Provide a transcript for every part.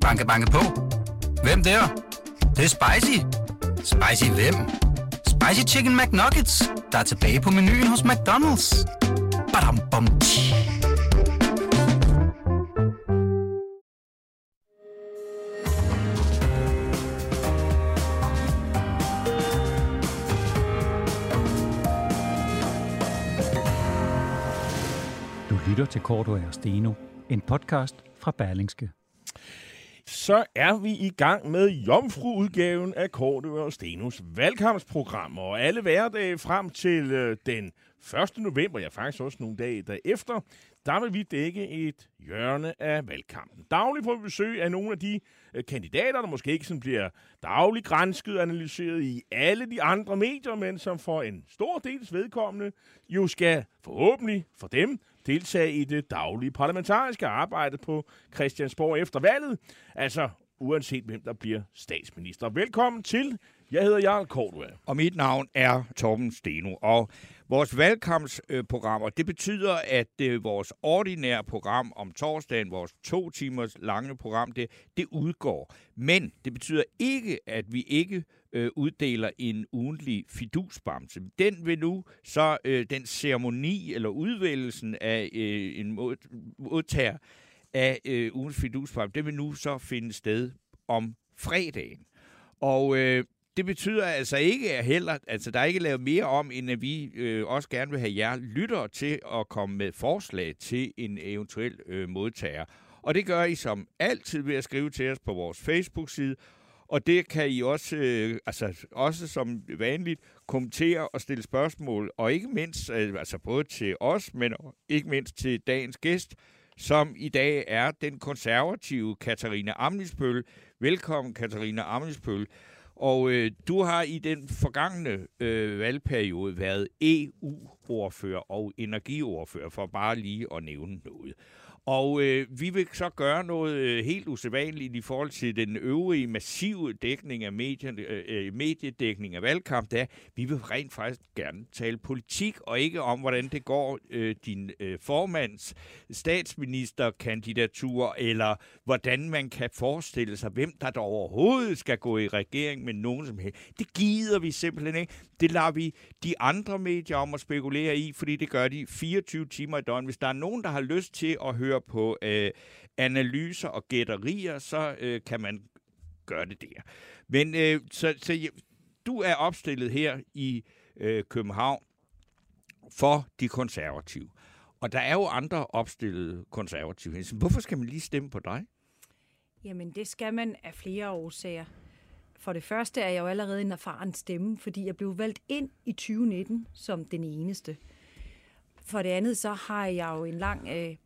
Banke, banke på. Hvem der? Det, det er spicy. Spicy hvem? Spicy Chicken McNuggets, der er tilbage på menuen hos McDonald's. Badum, bom, tji. Du lytter til Korto og Steno, en podcast fra Berlingske. Så er vi i gang med jomfruudgaven af Korte og Stenos valgkampsprogram. Og alle hverdage frem til øh, den 1. november, ja faktisk også nogle dage derefter, der vil vi dække et hjørne af valgkampen. Dagligt får vi besøg af nogle af de øh, kandidater, der måske ikke sådan bliver dagligt grænsket og analyseret i alle de andre medier, men som for en stor dels vedkommende jo skal forhåbentlig for dem deltage i det daglige parlamentariske arbejde på Christiansborg efter valget. Altså uanset hvem der bliver statsminister. Velkommen til. Jeg hedder Jarl Kortua. Og mit navn er Torben Steno. Og vores valgkampsprogrammer, det betyder, at øh, vores ordinære program om torsdagen, vores to timers lange program, det, det udgår. Men det betyder ikke, at vi ikke øh, uddeler en ugentlig fidusbamse. Den vil nu så, øh, den ceremoni eller udvælgelsen af øh, en mod, modtager af øh, ugens fidusbamse, det vil nu så finde sted om fredagen. Og øh, det betyder altså ikke at heller, altså der er ikke lavet mere om, end at vi øh, også gerne vil have jer lyttere til at komme med forslag til en eventuel øh, modtager. Og det gør I som altid ved at skrive til os på vores Facebook-side, og det kan I også, øh, altså også som vanligt, kommentere og stille spørgsmål, og ikke mindst, øh, altså både til os, men ikke mindst til dagens gæst, som i dag er den konservative Katarina Amnisbøl. Velkommen, Katarina Amnisbøl. Og øh, du har i den forgangne øh, valgperiode været EU-ordfører og energiordfører, for bare lige at nævne noget. Og øh, vi vil så gøre noget øh, helt usædvanligt i forhold til den øvrige massive dækning af medien, øh, øh, mediedækning af valgkamp. Der, vi vil rent faktisk gerne tale politik, og ikke om, hvordan det går øh, din øh, formands statsministerkandidatur, eller hvordan man kan forestille sig, hvem der, dog overhovedet skal gå i regering med nogen som helst. Det gider vi simpelthen ikke. Det lader vi de andre medier om at spekulere i, fordi det gør de 24 timer i døgn. Hvis der er nogen, der har lyst til at høre på øh, analyser og gætterier, så øh, kan man gøre det der. Men øh, så, så du er opstillet her i øh, København for de konservative. Og der er jo andre opstillede konservative. Så hvorfor skal man lige stemme på dig? Jamen, det skal man af flere årsager. For det første er jeg jo allerede en erfaren stemme, fordi jeg blev valgt ind i 2019 som den eneste. For det andet så har jeg jo en lang øh,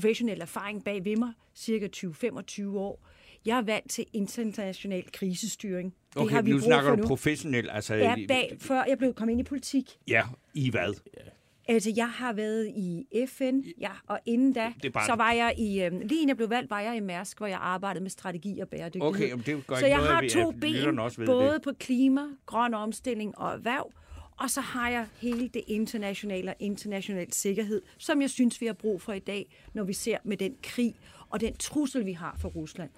professionel erfaring bag ved mig, cirka 20-25 år. Jeg er vant til international krisestyring. Det Okay, har vi nu snakker du nu. professionelt. Altså, Ja, bag, før jeg blev kommet ind i politik. ja, i hvad? Altså, jeg har været i FN, ja, og inden da, Det bare- så var jeg i, øh, lige inden jeg blev valgt, var jeg i Mærsk, hvor jeg arbejdede med strategi og bæredygtighed. Okay, men det gør så jeg har to ben, også ved både det. på klima, grøn omstilling og erhverv, og så har jeg hele det internationale og international sikkerhed, som jeg synes, vi har brug for i dag, når vi ser med den krig og den trussel, vi har for Rusland.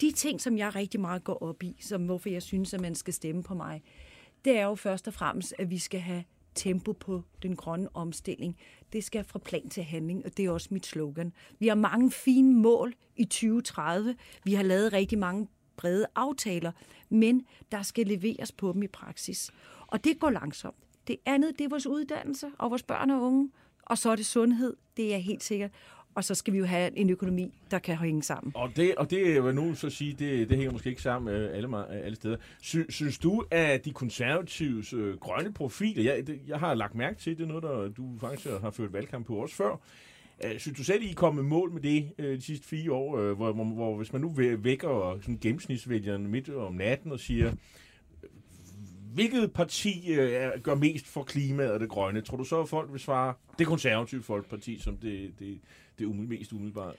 De ting, som jeg rigtig meget går op i, som hvorfor jeg synes, at man skal stemme på mig, det er jo først og fremmest, at vi skal have tempo på den grønne omstilling. Det skal fra plan til handling, og det er også mit slogan. Vi har mange fine mål i 2030. Vi har lavet rigtig mange brede aftaler, men der skal leveres på dem i praksis. Og det går langsomt. Det andet, det er vores uddannelse og vores børn og unge, og så er det sundhed, det er helt sikkert. Og så skal vi jo have en økonomi, der kan hænge sammen. Og det, og det vil nu så sige, det, det hænger måske ikke sammen øh, alle, alle steder. Sy, synes du, at de konservatives øh, grønne profiler, jeg, det, jeg har lagt mærke til, det er noget, der du faktisk har ført valgkamp på også før, Øh, Synes du selv, I er kommet mål med det øh, de sidste fire år, øh, hvor, hvor, hvor hvis man nu vækker sådan gennemsnitsvælgerne midt om natten og siger, hvilket parti øh, gør mest for klimaet og det grønne, tror du så, at folk vil svare det konservative folkeparti som det, det, det umid- mest umiddelbare?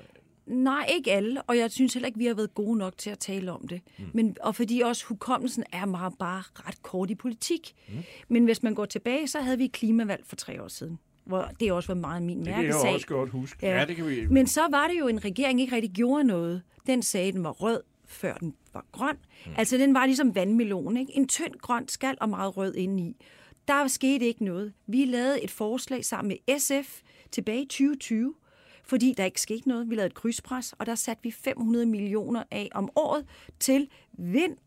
Nej, ikke alle, og jeg synes heller ikke, vi har været gode nok til at tale om det. Mm. Men, og fordi også hukommelsen er meget bare ret kort i politik. Mm. Men hvis man går tilbage, så havde vi klimavalg for tre år siden. hvor det også var meget min Det kan jeg mærkesag. også godt huske. Ja. Ja, det kan vi... Men så var det jo en regering, ikke rigtig gjorde noget. Den sagde, den var rød, før den var grøn. Mm. Altså, den var ligesom vandmelon, ikke? En tynd grøn skal og meget rød indeni. Der skete ikke noget. Vi lavede et forslag sammen med SF tilbage i 2020, fordi der ikke skete noget. Vi lavede et krydspres, og der satte vi 500 millioner af om året til vind,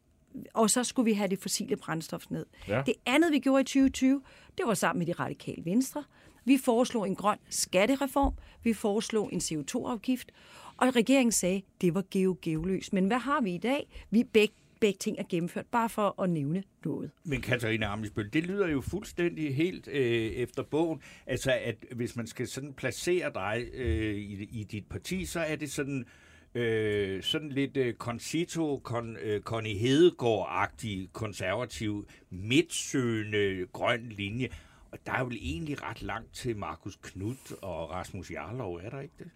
og så skulle vi have det fossile brændstof ned. Ja. Det andet, vi gjorde i 2020, det var sammen med de radikale venstre. Vi foreslog en grøn skattereform, vi foreslog en CO2-afgift, og regeringen sagde, det var geo-geoløs. Men hvad har vi i dag? Vi begge, begge ting er gennemført, bare for at nævne noget. Men Katarina Amitsbøl, det lyder jo fuldstændig helt øh, efter bogen. Altså, at hvis man skal sådan placere dig øh, i, i dit parti, så er det sådan... Øh, sådan lidt øh, Concito, Con, øh, Connie Hedegaard-agtig, konservativ, midtsøgende grøn linje. Og der er jo egentlig ret langt til Markus Knudt og Rasmus Jarlov, er der ikke det?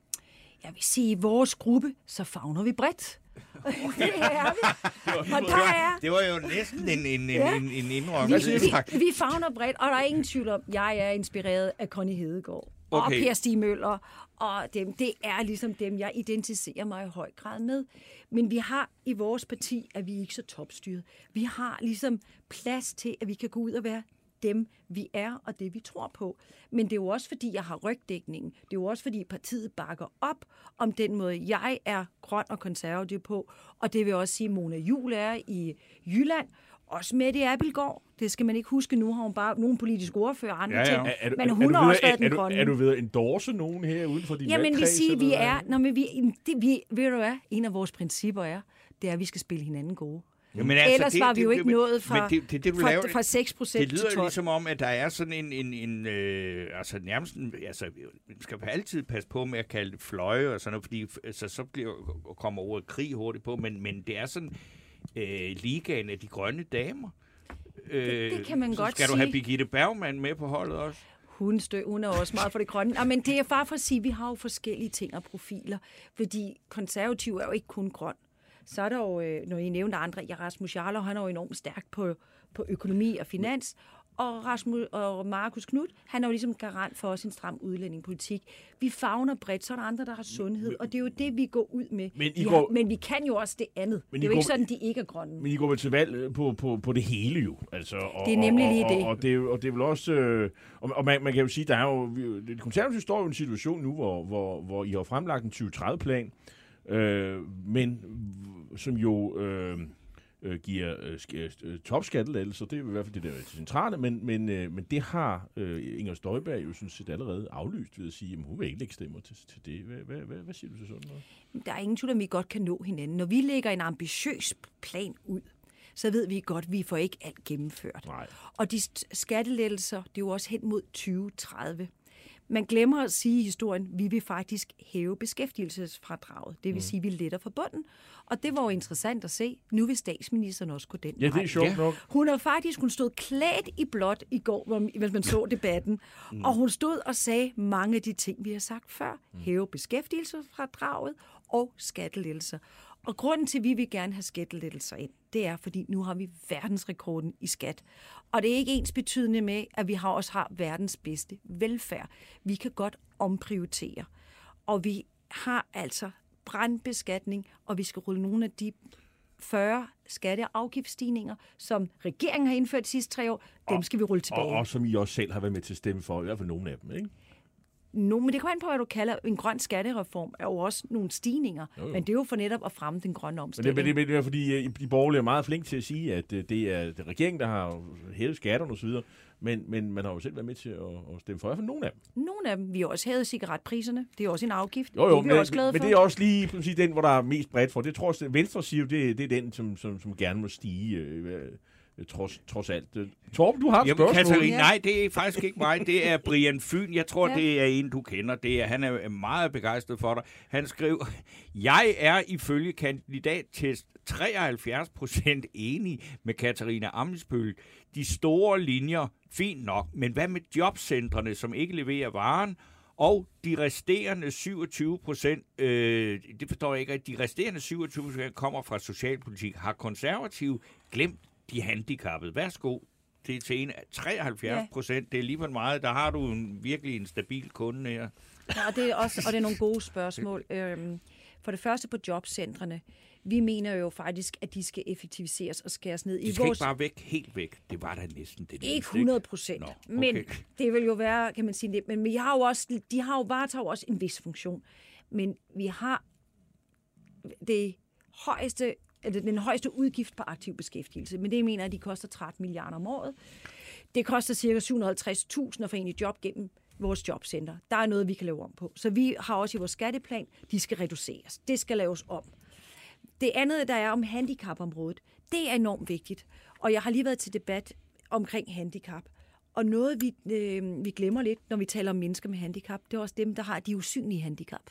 Jeg vil sige, i vores gruppe, så fagner vi bredt. det er vi. Og der er... Det var jo næsten en, en, en, Ja. en, en Vi, indrømmelse. vi, vi fagner bredt, og der er ingen tvivl om, jeg er inspireret af Connie Hedegaard. Okay. Og Per Stig Møller, og dem, det er ligesom dem, jeg identificerer mig i høj grad med. Men vi har i vores parti, at vi ikke så topstyret. Vi har ligesom plads til, at vi kan gå ud og være dem, vi er, og det, vi tror på. Men det er jo også, fordi jeg har rygdækningen. Det er jo også, fordi partiet bakker op om den måde, jeg er grøn og konservativ på. Og det vil også sige, at Mona Jul er i Jylland. Også Mette Abelgaard. Det skal man ikke huske. Nu har hun bare nogle politiske ordfører og andre Ja, ja. ting. Er, er, Men hun er, har også været den grønne. er du ved at endorse nogen her uden for din Jamen, vi siger, vi er, når vi, det, vi, ved du hvad, en af vores principper er, det er, at vi skal spille hinanden gode. Jamen, Ellers var vi jo ikke nået fra, men det, det, det, fra, laver, fra 6 Det procent til lyder 12. ligesom om, at der er sådan en, en, en øh, altså nærmest, en, altså, man skal altid passe på med at kalde det fløje og sådan noget, fordi altså, så bliver, kommer ordet krig hurtigt på, men, men det er sådan øh, ligaen af de grønne damer. Øh, det kan man så godt Skal du have. Birgitte Bergmann med på holdet også? Hun, stø, hun er også meget for det grønne. Ja, men det er bare for at sige, at vi har jo forskellige ting og profiler. Fordi konservativ er jo ikke kun grøn. Så er der jo, øh, når I nævnte andre, ja, Rasmus Jarlov, han er jo enormt stærk på, på økonomi og finans. Og, Rasmus, og Markus Knudt, han er jo ligesom garant for os en stram udlændingepolitik. Vi fagner bredt, så er der andre, der har sundhed, og det er jo det, vi går ud med. Men I vi går- men vi kan jo også det andet. Men det er jo ikke går- sådan, de ikke er grønne. Men I går vel til valg øh, på, på, på det hele jo. Altså, og, Det er nemlig og, lige og, det. Og, og, det, og det er vel også... Øh, og og man, man kan jo sige, der er jo... vi- Det konservative står jo i en situation nu, hvor, hvor, hvor I har fremlagt en 2030-plan, øh, men som jo... Øh, øh, giver øh, sk- øh, topskattelettelser, det er i hvert fald det der er centrale, men, men, øh, men det har øh, Inger Støjberg jo sådan set allerede aflyst ved at sige, at hun vil ikke lægge stemmer til, til det. Hvad, hvad, hvad, hvad siger du til sådan noget? Der er ingen tvivl om, vi godt kan nå hinanden. Når vi lægger en ambitiøs plan ud, så ved vi godt, at vi får ikke alt gennemført. Nej. Og de skattelettelser, det er jo også hen mod 2030. Man glemmer at sige i historien, vi vil faktisk hæve beskæftigelsesfradraget. Det vil mm. sige, at vi letter for bunden. Og det var jo interessant at se. Nu vil statsministeren også gå den Ja, det er sjovt nok. Hun er faktisk, hun stod klædt i blåt i går, hvis man så debatten. Mm. Og hun stod og sagde mange af de ting, vi har sagt før. Hæve beskæftigelsesfradraget og skattelettelser. Og grunden til, at vi vil gerne have skattelettelser ind, det er, fordi nu har vi verdensrekorden i skat. Og det er ikke ens betydende med, at vi har også har verdens bedste velfærd. Vi kan godt omprioritere. Og vi har altså brandbeskatning, og vi skal rulle nogle af de 40 skatte- og afgiftsstigninger, som regeringen har indført de sidste tre år, dem skal vi rulle tilbage. Og, og som I også selv har været med til at stemme for, i hvert fald nogle af dem, ikke? No, men det kommer an på, hvad du kalder en grøn skattereform, er jo også nogle stigninger. Jo, jo. Men det er jo for netop at fremme den grønne omstilling. det, men det, men det er fordi, øh, de borgerlige er meget flinke til at sige, at øh, det er, det er regeringen, der har hævet skatterne osv., men, men man har jo selv været med til at, at stemme for, i hvert fald nogle af dem. Nogle af dem, vi har også hævet cigaretpriserne. Det er også en afgift. Jo, jo, det er men, også glade men for. det er også lige sige, den, hvor der er mest bredt for. Det tror jeg, Venstre siger jo, det, det er den, som, som, som gerne må stige, øh, øh, trods, trods alt. Øh, Torben, du har et Jamen, spørgsmål. Katarina, nej, det er faktisk ikke mig. Det er Brian Fyn. Jeg tror, Ja. det er en, du kender. Det er, han er meget begejstret for dig. Han skriver, jeg er ifølge kandidattest 73 procent enig med Katarina Ammispøl. De store linjer, fint nok, men hvad med jobcentrene, som ikke leverer varen? Og de resterende 27 procent, øh, det forstår jeg ikke, at de resterende 27 procent kommer fra socialpolitik. Har konservative glemt de handicappede? Værsgo. det er til en 73 procent. Det er lige for meget. Der har du en, virkelig en stabil kunde her. Ja, og det er også og det er nogle gode spørgsmål. Øhm, for det første på jobcentrene. Vi mener jo faktisk, at de skal effektiviseres og skæres ned. De skal vores... ikke bare væk, helt væk. Det var da næsten det. Ikke 100 procent. Okay. Men det vil jo være, kan man sige det. Men vi har jo også, de har jo varetager også en vis funktion. Men vi har det højeste, den højeste udgift på aktiv beskæftigelse. Men det mener jeg, at de koster 13 milliarder om året. Det koster ca. 750.000 at få en i job gennem vores jobcenter. Der er noget, vi kan lave om på. Så vi har også i vores skatteplan, de skal reduceres. Det skal laves om. Det andet, der er om handicapområdet, det er enormt vigtigt. Og jeg har lige været til debat omkring handicap. Og noget, vi, øh, vi glemmer lidt, når vi taler om mennesker med handicap, det er også dem, der har de usynlige handicap.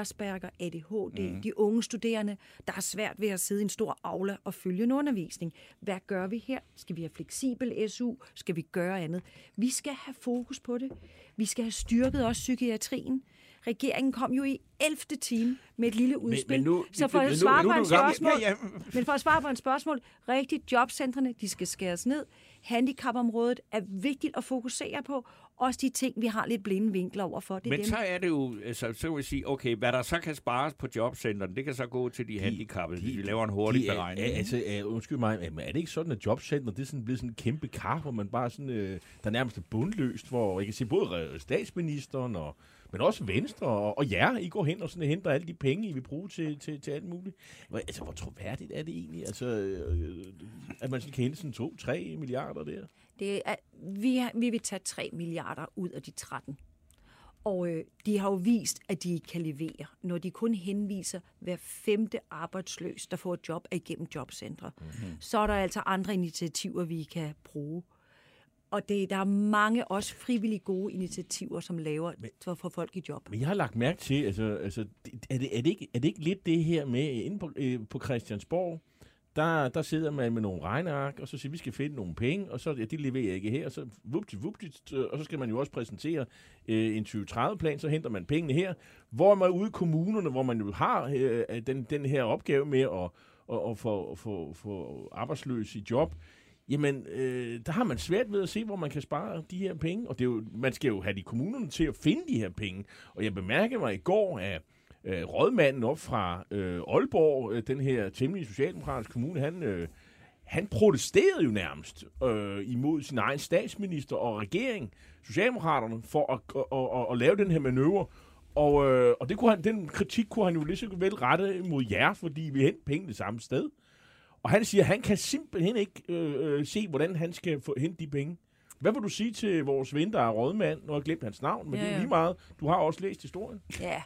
Asperger, ADHD, mm. de unge studerende, der har svært ved at sidde i en stor aula og følge en undervisning. Hvad gør vi her? Skal vi have fleksibel SU? Skal vi gøre andet? Vi skal have fokus på det. Vi skal have styrket også psykiatrien. Regeringen kom jo i 11. time med et lille udspil. Men, men nu, så for at svare på en spørgsmål, ja, ja. men for at svare på en spørgsmål, rigtigt, jobcentrene, de skal skæres ned. Handicapområdet er vigtigt at fokusere på. Også de ting, vi har lidt blinde vinkler over for. Det men dem. så er det jo, altså, så vil jeg sige, okay, hvad der så kan spares på jobcentrene, det kan så gå til de, de handicappede, de, hvis vi laver en hurtig de er, beregning. Er, altså, er, undskyld mig, er det ikke sådan, at jobcenter, det er sådan, blevet sådan en kæmpe kar, hvor man bare sådan, øh, der er nærmest bundløst, hvor jeg kan sige, både statsministeren og men også Venstre og, og jer, I går hen og sådan henter alle de penge, I vil bruge til, til, til alt muligt. Altså, hvor troværdigt er det egentlig, altså, øh, at man kan hente sådan 2-3 milliarder der? Det er, vi, vi vil tage 3 milliarder ud af de 13. Og øh, de har jo vist, at de kan levere, når de kun henviser hver femte arbejdsløs, der får et job, er igennem jobcentre. Mm-hmm. Så er der altså andre initiativer, vi kan bruge. Og det, der er mange også frivillige gode initiativer, som laver men, for at få folk i job. Men jeg har lagt mærke til, altså, altså er, det, er, det ikke, er det ikke lidt det her med, inde på, øh, på Christiansborg, der, der sidder man med nogle regneark, og så siger vi skal finde nogle penge, og så ja, de leverer jeg ikke her, og så vupti, vupti, og så skal man jo også præsentere øh, en 2030-plan, så henter man pengene her, hvor man ude i kommunerne, hvor man jo har øh, den, den her opgave med at, at, at få, få, få arbejdsløse i job, jamen, øh, der har man svært ved at se, hvor man kan spare de her penge. Og det er jo, man skal jo have de kommunerne til at finde de her penge. Og jeg bemærkede mig i går, at øh, rådmanden op fra øh, Aalborg, øh, den her temmelig socialdemokratiske kommune, han, øh, han protesterede jo nærmest øh, imod sin egen statsminister og regering, Socialdemokraterne, for at, at, at, at, lave den her manøvre. Og, øh, og det kunne han, den kritik kunne han jo lige så vel rette mod jer, fordi vi hentede penge det samme sted. Og han siger, at han kan simpelthen ikke øh, øh, se, hvordan han skal få hente de penge. Hvad vil du sige til vores ven, der er rådmand? Nu har jeg glemt hans navn, men ja, ja. det er lige meget. Du har også læst historien. Ja,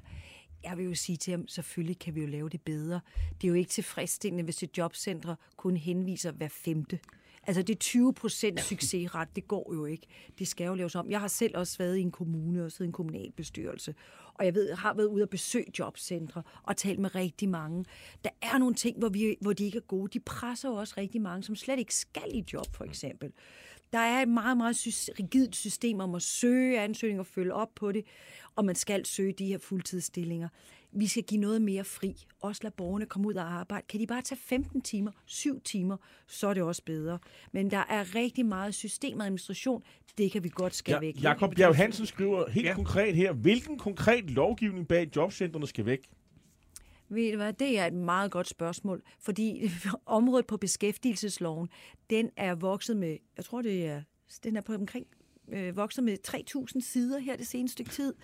jeg vil jo sige til ham, selvfølgelig kan vi jo lave det bedre. Det er jo ikke tilfredsstillende, hvis et jobcenter kun henviser hver femte. Altså det 20 procent succesret, det går jo ikke. Det skal jo laves om. Jeg har selv også været i en kommune og siddet i en kommunalbestyrelse. Og jeg ved, har været ude og besøge jobcentre og talt med rigtig mange. Der er nogle ting, hvor, vi, hvor de ikke er gode. De presser jo også rigtig mange, som slet ikke skal i job, for eksempel. Der er et meget, meget rigidt system om at søge ansøgninger og følge op på det, og man skal søge de her fuldtidsstillinger. Vi skal give noget mere fri. Også lade borgerne komme ud og arbejde. Kan de bare tage 15 timer, 7 timer, så er det også bedre. Men der er rigtig meget systemadministration. Det kan vi godt skære ja, væk. Jakob Bjerg Hansen skriver helt ja. konkret her. Hvilken konkret lovgivning bag jobcentrene skal væk? Ved du hvad, det er et meget godt spørgsmål, fordi området på beskæftigelsesloven, den er vokset med, jeg tror det er, den er på omkring øh, vokset med 3.000 sider her det seneste stykke tid.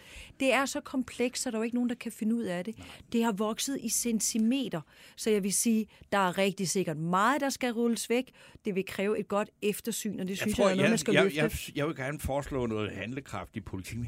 Det er så komplekst, at der er jo ikke nogen, der kan finde ud af det. Det har vokset i centimeter, så jeg vil sige, der er rigtig sikkert meget, der skal rulles væk. Det vil kræve et godt eftersyn, og det synes jeg, tror, jeg er noget, man skal jeg, løfte. Jeg, jeg vil gerne foreslå noget handlekraft i politik.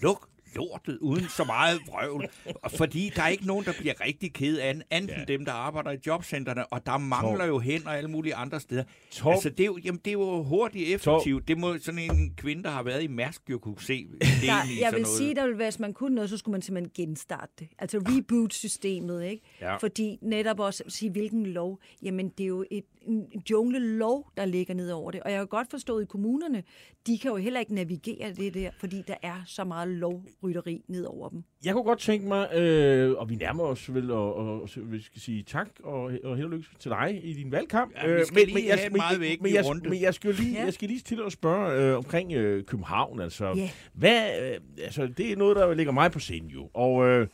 Luk lortet uden så meget vrøvl. Fordi der er ikke nogen, der bliver rigtig ked af den, anden ja. dem, der arbejder i jobcentrene, og der mangler Tom. jo hen og alle mulige andre steder. Tom. Altså, det er, jo, jamen, det er jo hurtigt effektivt. Tom. Det må sådan en kvinde, der har været i Mærsk, jo kunne se. Der, jeg vil noget. sige, der vil, hvis man kunne noget, så skulle man simpelthen genstarte det. Altså reboot-systemet, ikke? Ja. Fordi netop også at sige, hvilken lov, jamen det er jo et, en jungle-lov, der ligger ned over det. Og jeg har godt forstået i kommunerne, de kan jo heller ikke navigere det der, fordi der er så meget lov rytteri ned over dem. Jeg kunne godt tænke mig, øh, og vi nærmer os vel, og, og, og vi skal sige tak og, og held og lykke til dig i din valgkamp. Ja, vi skal lige jeg, have meget vigtig men, jeg, runde. men jeg skal jo lige, Ja. jeg skal lige til at spørge øh, omkring øh, København. Altså, Ja. hvad, øh, altså, det er noget, der ligger mig på scenen jo. Og øh,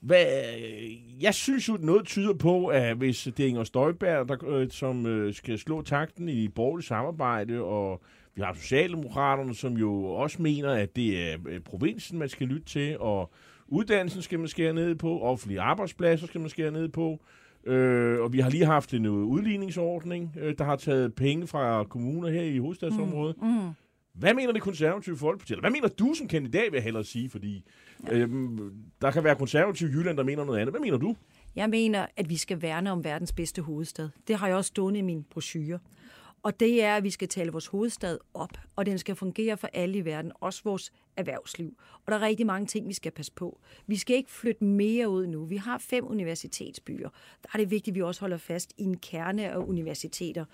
hvad, øh, jeg synes jo, noget tyder på, at hvis det er Inger Støjberg, der, øh, som øh, skal slå takten i borgerligt samarbejde, og vi har Socialdemokraterne, som jo også mener, at det er øh, provinsen, man skal lytte til, og uddannelsen skal man skære ned på, offentlige arbejdspladser skal man skære ned på, øh, og vi har lige haft en øh, udligningsordning, øh, der har taget penge fra kommuner her i hovedstadsområdet. Mm. Hvad mener det konservative folkeparti? Eller hvad mener du som kandidat, vil jeg hellere sige? Fordi ja. øhm, der kan være konservative i Jylland, der mener noget andet. Hvad mener du? Jeg mener, at vi skal værne om verdens bedste hovedstad. Det har jeg også stående i min brochure. Og det er, at vi skal tale vores hovedstad op, og den skal fungere for alle i verden, også vores erhvervsliv. Og der er rigtig mange ting, vi skal passe på. Vi skal ikke flytte mere ud nu. Vi har fem universitetsbyer. Der er det vigtigt, at vi også holder fast i en kerne af universiteter.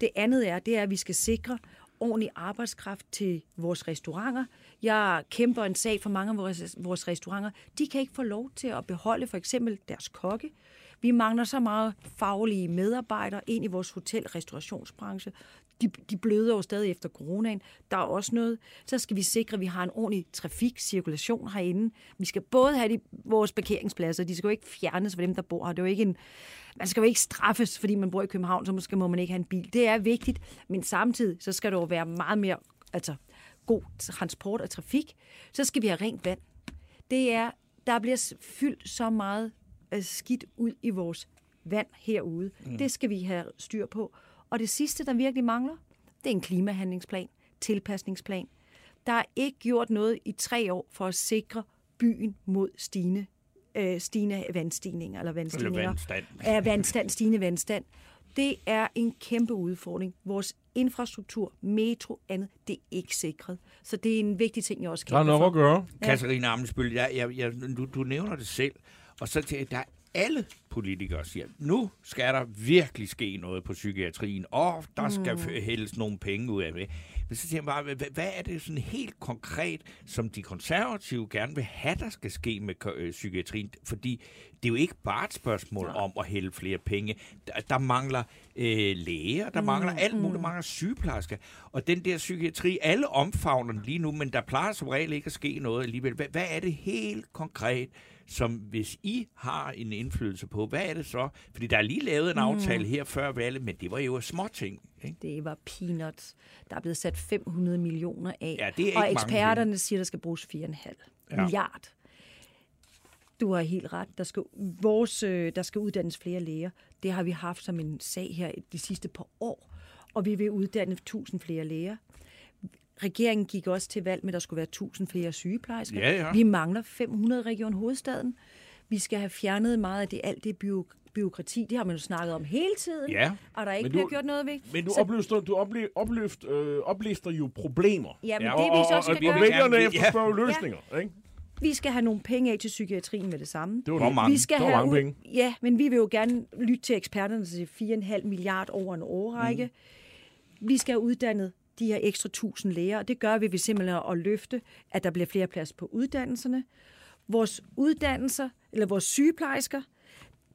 Det andet er, det er, at vi skal sikre ordentlig arbejdskraft til vores restauranter. Jeg kæmper en sag for mange af vores, vores restauranter. De kan ikke få lov til at beholde for eksempel deres kokke. Vi mangler så meget faglige medarbejdere ind i vores hotel- og restaurationsbranche. De, de bløder jo stadig efter coronaen. Der er også noget. Så skal vi sikre, at vi har en ordentlig trafikcirkulation herinde. Vi skal både have de, vores parkeringspladser. De skal jo ikke fjernes for dem, der bor her. Det er jo ikke en, man skal jo ikke straffes, fordi man bor i København, så måske må man ikke have en bil. Det er vigtigt, men samtidig så skal der jo være meget mere altså, god transport og trafik. Så skal vi have rent vand. Det er, der bliver fyldt så meget skidt ud i vores vand herude. Mm. Det skal vi have styr på. Og det sidste, der virkelig mangler, det er en klimahandlingsplan, tilpasningsplan. Der er ikke gjort noget i tre år for at sikre byen mod stigende, øh, stigende vandstigninger. Eller vandstigninger. Eller vandstand. Ja, vandstand, stigende vandstand. Det er en kæmpe udfordring. Vores infrastruktur, metro, andet, det er ikke sikret. Så det er en vigtig ting, jeg også Der er for. at gøre. Ja. Katarina Amensbøl, jeg, jeg, jeg, du, du nævner det selv, og så til, der er alle politikere siger, nu skal der virkelig ske noget på psykiatrien, og der skal mm. hældes nogle penge ud af det. Men så siger jeg bare, hvad, er det sådan helt konkret, som de konservative gerne vil have, der skal ske med øh, psykiatrien? Fordi det er jo ikke bare et spørgsmål ja. om at hælde flere penge. Der, der mangler øh, læger, der mm, mangler alt muligt, der mangler sygeplejersker. Og den der psykiatri, alle omfavner den lige nu, men der plejer som regel ikke at ske noget alligevel. Hvad, hvad er det helt konkret, som hvis I har en indflydelse på, hvad er det så? Fordi der er lige lavet en aftale her før valget, men det var jo småting. Ikke? Det var peanuts. Der er blevet sat 500 millioner af. Ja, det er og mange eksperterne siger, der skal bruges 4,5 Ja. ja. milliard. Du har helt ret. Der skal, vores, øh, der skal uddannes flere læger. Det har vi haft som en sag her de sidste par år. Og vi vil uddanne 1000 flere læger. Regeringen gik også til valg med, at der skulle være 1000 flere sygeplejersker. Ja, ja. Vi mangler 500 i Region Hovedstaden. Vi skal have fjernet meget af det, alt det bio, byråkrati. Det har man jo snakket om hele tiden. Ja. Og der er ikke du- gjort noget ved. Men du, Så- opløfter, du ople, opløft, øh, oplister jo problemer. Ja, men Ja, det vi og, så og, skal og, gøre- og vælgerne Ja. efterspørger løsninger. Ikke? Vi skal have nogle penge af til psykiatrien med det samme. Det var Hvor det. mange? Vi skal Der var have mange ud- penge. Ja, men vi vil jo gerne lytte til eksperterne til 4,5 milliard over en årrække. Mm. Vi skal have uddannet de her ekstra 1000 læger, og det gør vi ved simpelthen at løfte, at der bliver flere plads på uddannelserne. Vores uddannelser, eller vores sygeplejersker,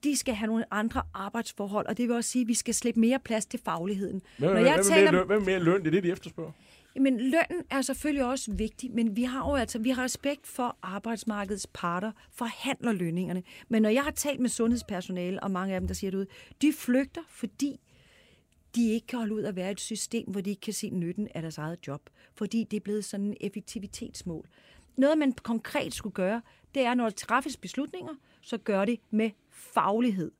de skal have nogle andre arbejdsforhold, og det vil også sige, at vi skal slippe mere plads til fagligheden. Hvad, Når jeg hvad, taler, hvad med mere løn? Det er det, de efterspørger. men lønnen er selvfølgelig også vigtig, men vi har jo altså vi har respekt for arbejdsmarkedets parter, forhandler lønningerne. Men når jeg har talt med sundhedspersonale, og mange af dem, der siger det ud, de flygter, fordi de ikke kan holde ud at være et system, hvor de ikke kan se nytten af deres eget job. Fordi det er blevet sådan en effektivitetsmål. Noget, man konkret skulle gøre, det er, når der træffes beslutninger, så gør det med faglighed.